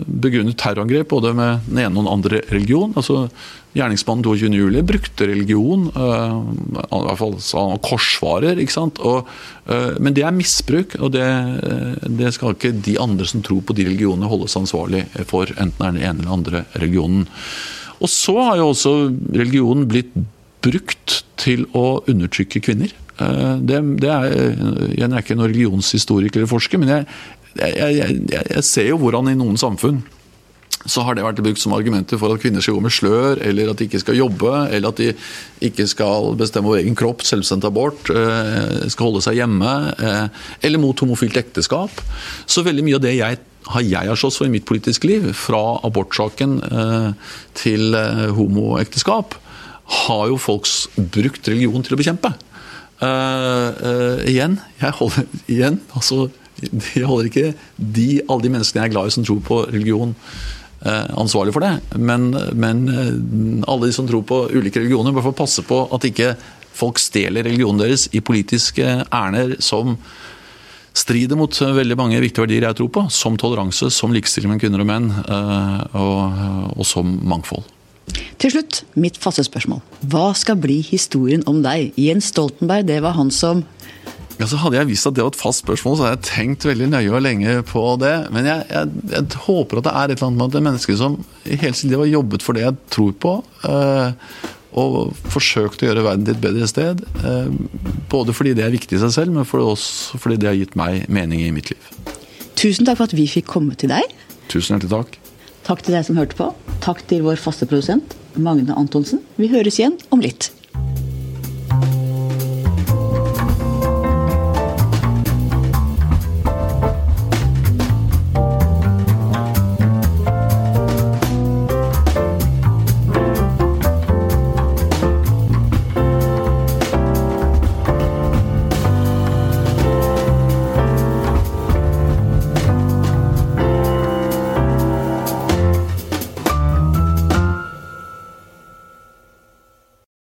begrunnet terrorangrep både med den ene og den andre religion. altså Gjerningsmannen 22.07 brukte religion, i hvert fall sa han korsvarer. ikke sant? Og, men det er misbruk, og det, det, skal ikke de andre som tror på de religionene holdes ansvarlig for, enten er den ene eller den andre religionen. Og så har jo også religionen blitt brukt til å undertrykke kvinner. Eh, det, det er, jeg er ikke noen religionshistoriker eller forsker, men jeg, jeg, jeg, jeg, ser jo hvordan i noen samfunn så har det vært brukt som argumenter for at kvinner skal gå med slør, eller at de ikke skal jobbe, eller at de ikke skal bestemme over egen kropp, selvsendt abort, eh, skal holde seg hjemme, eh, eller mot homofilt ekteskap. Så veldig mye av det jeg har jeg har slåss for i mitt politiske liv, fra abortsaken til homoekteskap, har jo folks brukt religion til å bekjempe. Uh, uh, igjen, jeg holder, igjen altså, jeg holder ikke de, alle de menneskene jeg er glad i som tror på religion, uh, ansvarlig for det. Men, men alle de som tror på ulike religioner, bør få passe på at ikke folk stjeler religionen deres i politiske ærender som strider mot veldig mange viktige verdier jeg tror på, som toleranse, som likestilling mellom kvinner og menn, og, og som mangfold. Til slutt, mitt faste spørsmål. Hva skal bli historien om deg? Jens Stoltenberg, det var han som ja, så Hadde jeg visst at det var et fast spørsmål, så hadde jeg tenkt veldig nøye og lenge på det. Men jeg, jeg, jeg håper at det er et eller annet med at det mennesker som hele sitt liv har jobbet for det jeg tror på. Øh, og forsøkt å gjøre verden til et bedre sted. Øh, både fordi det er viktig i seg selv, men for også fordi det har gitt meg mening i mitt liv. Tusen takk for at vi fikk komme til deg. Tusen hjertelig takk. Takk til deg som hørte på. Takk til vår faste produsent Magne Antonsen. Vi høres igjen om litt.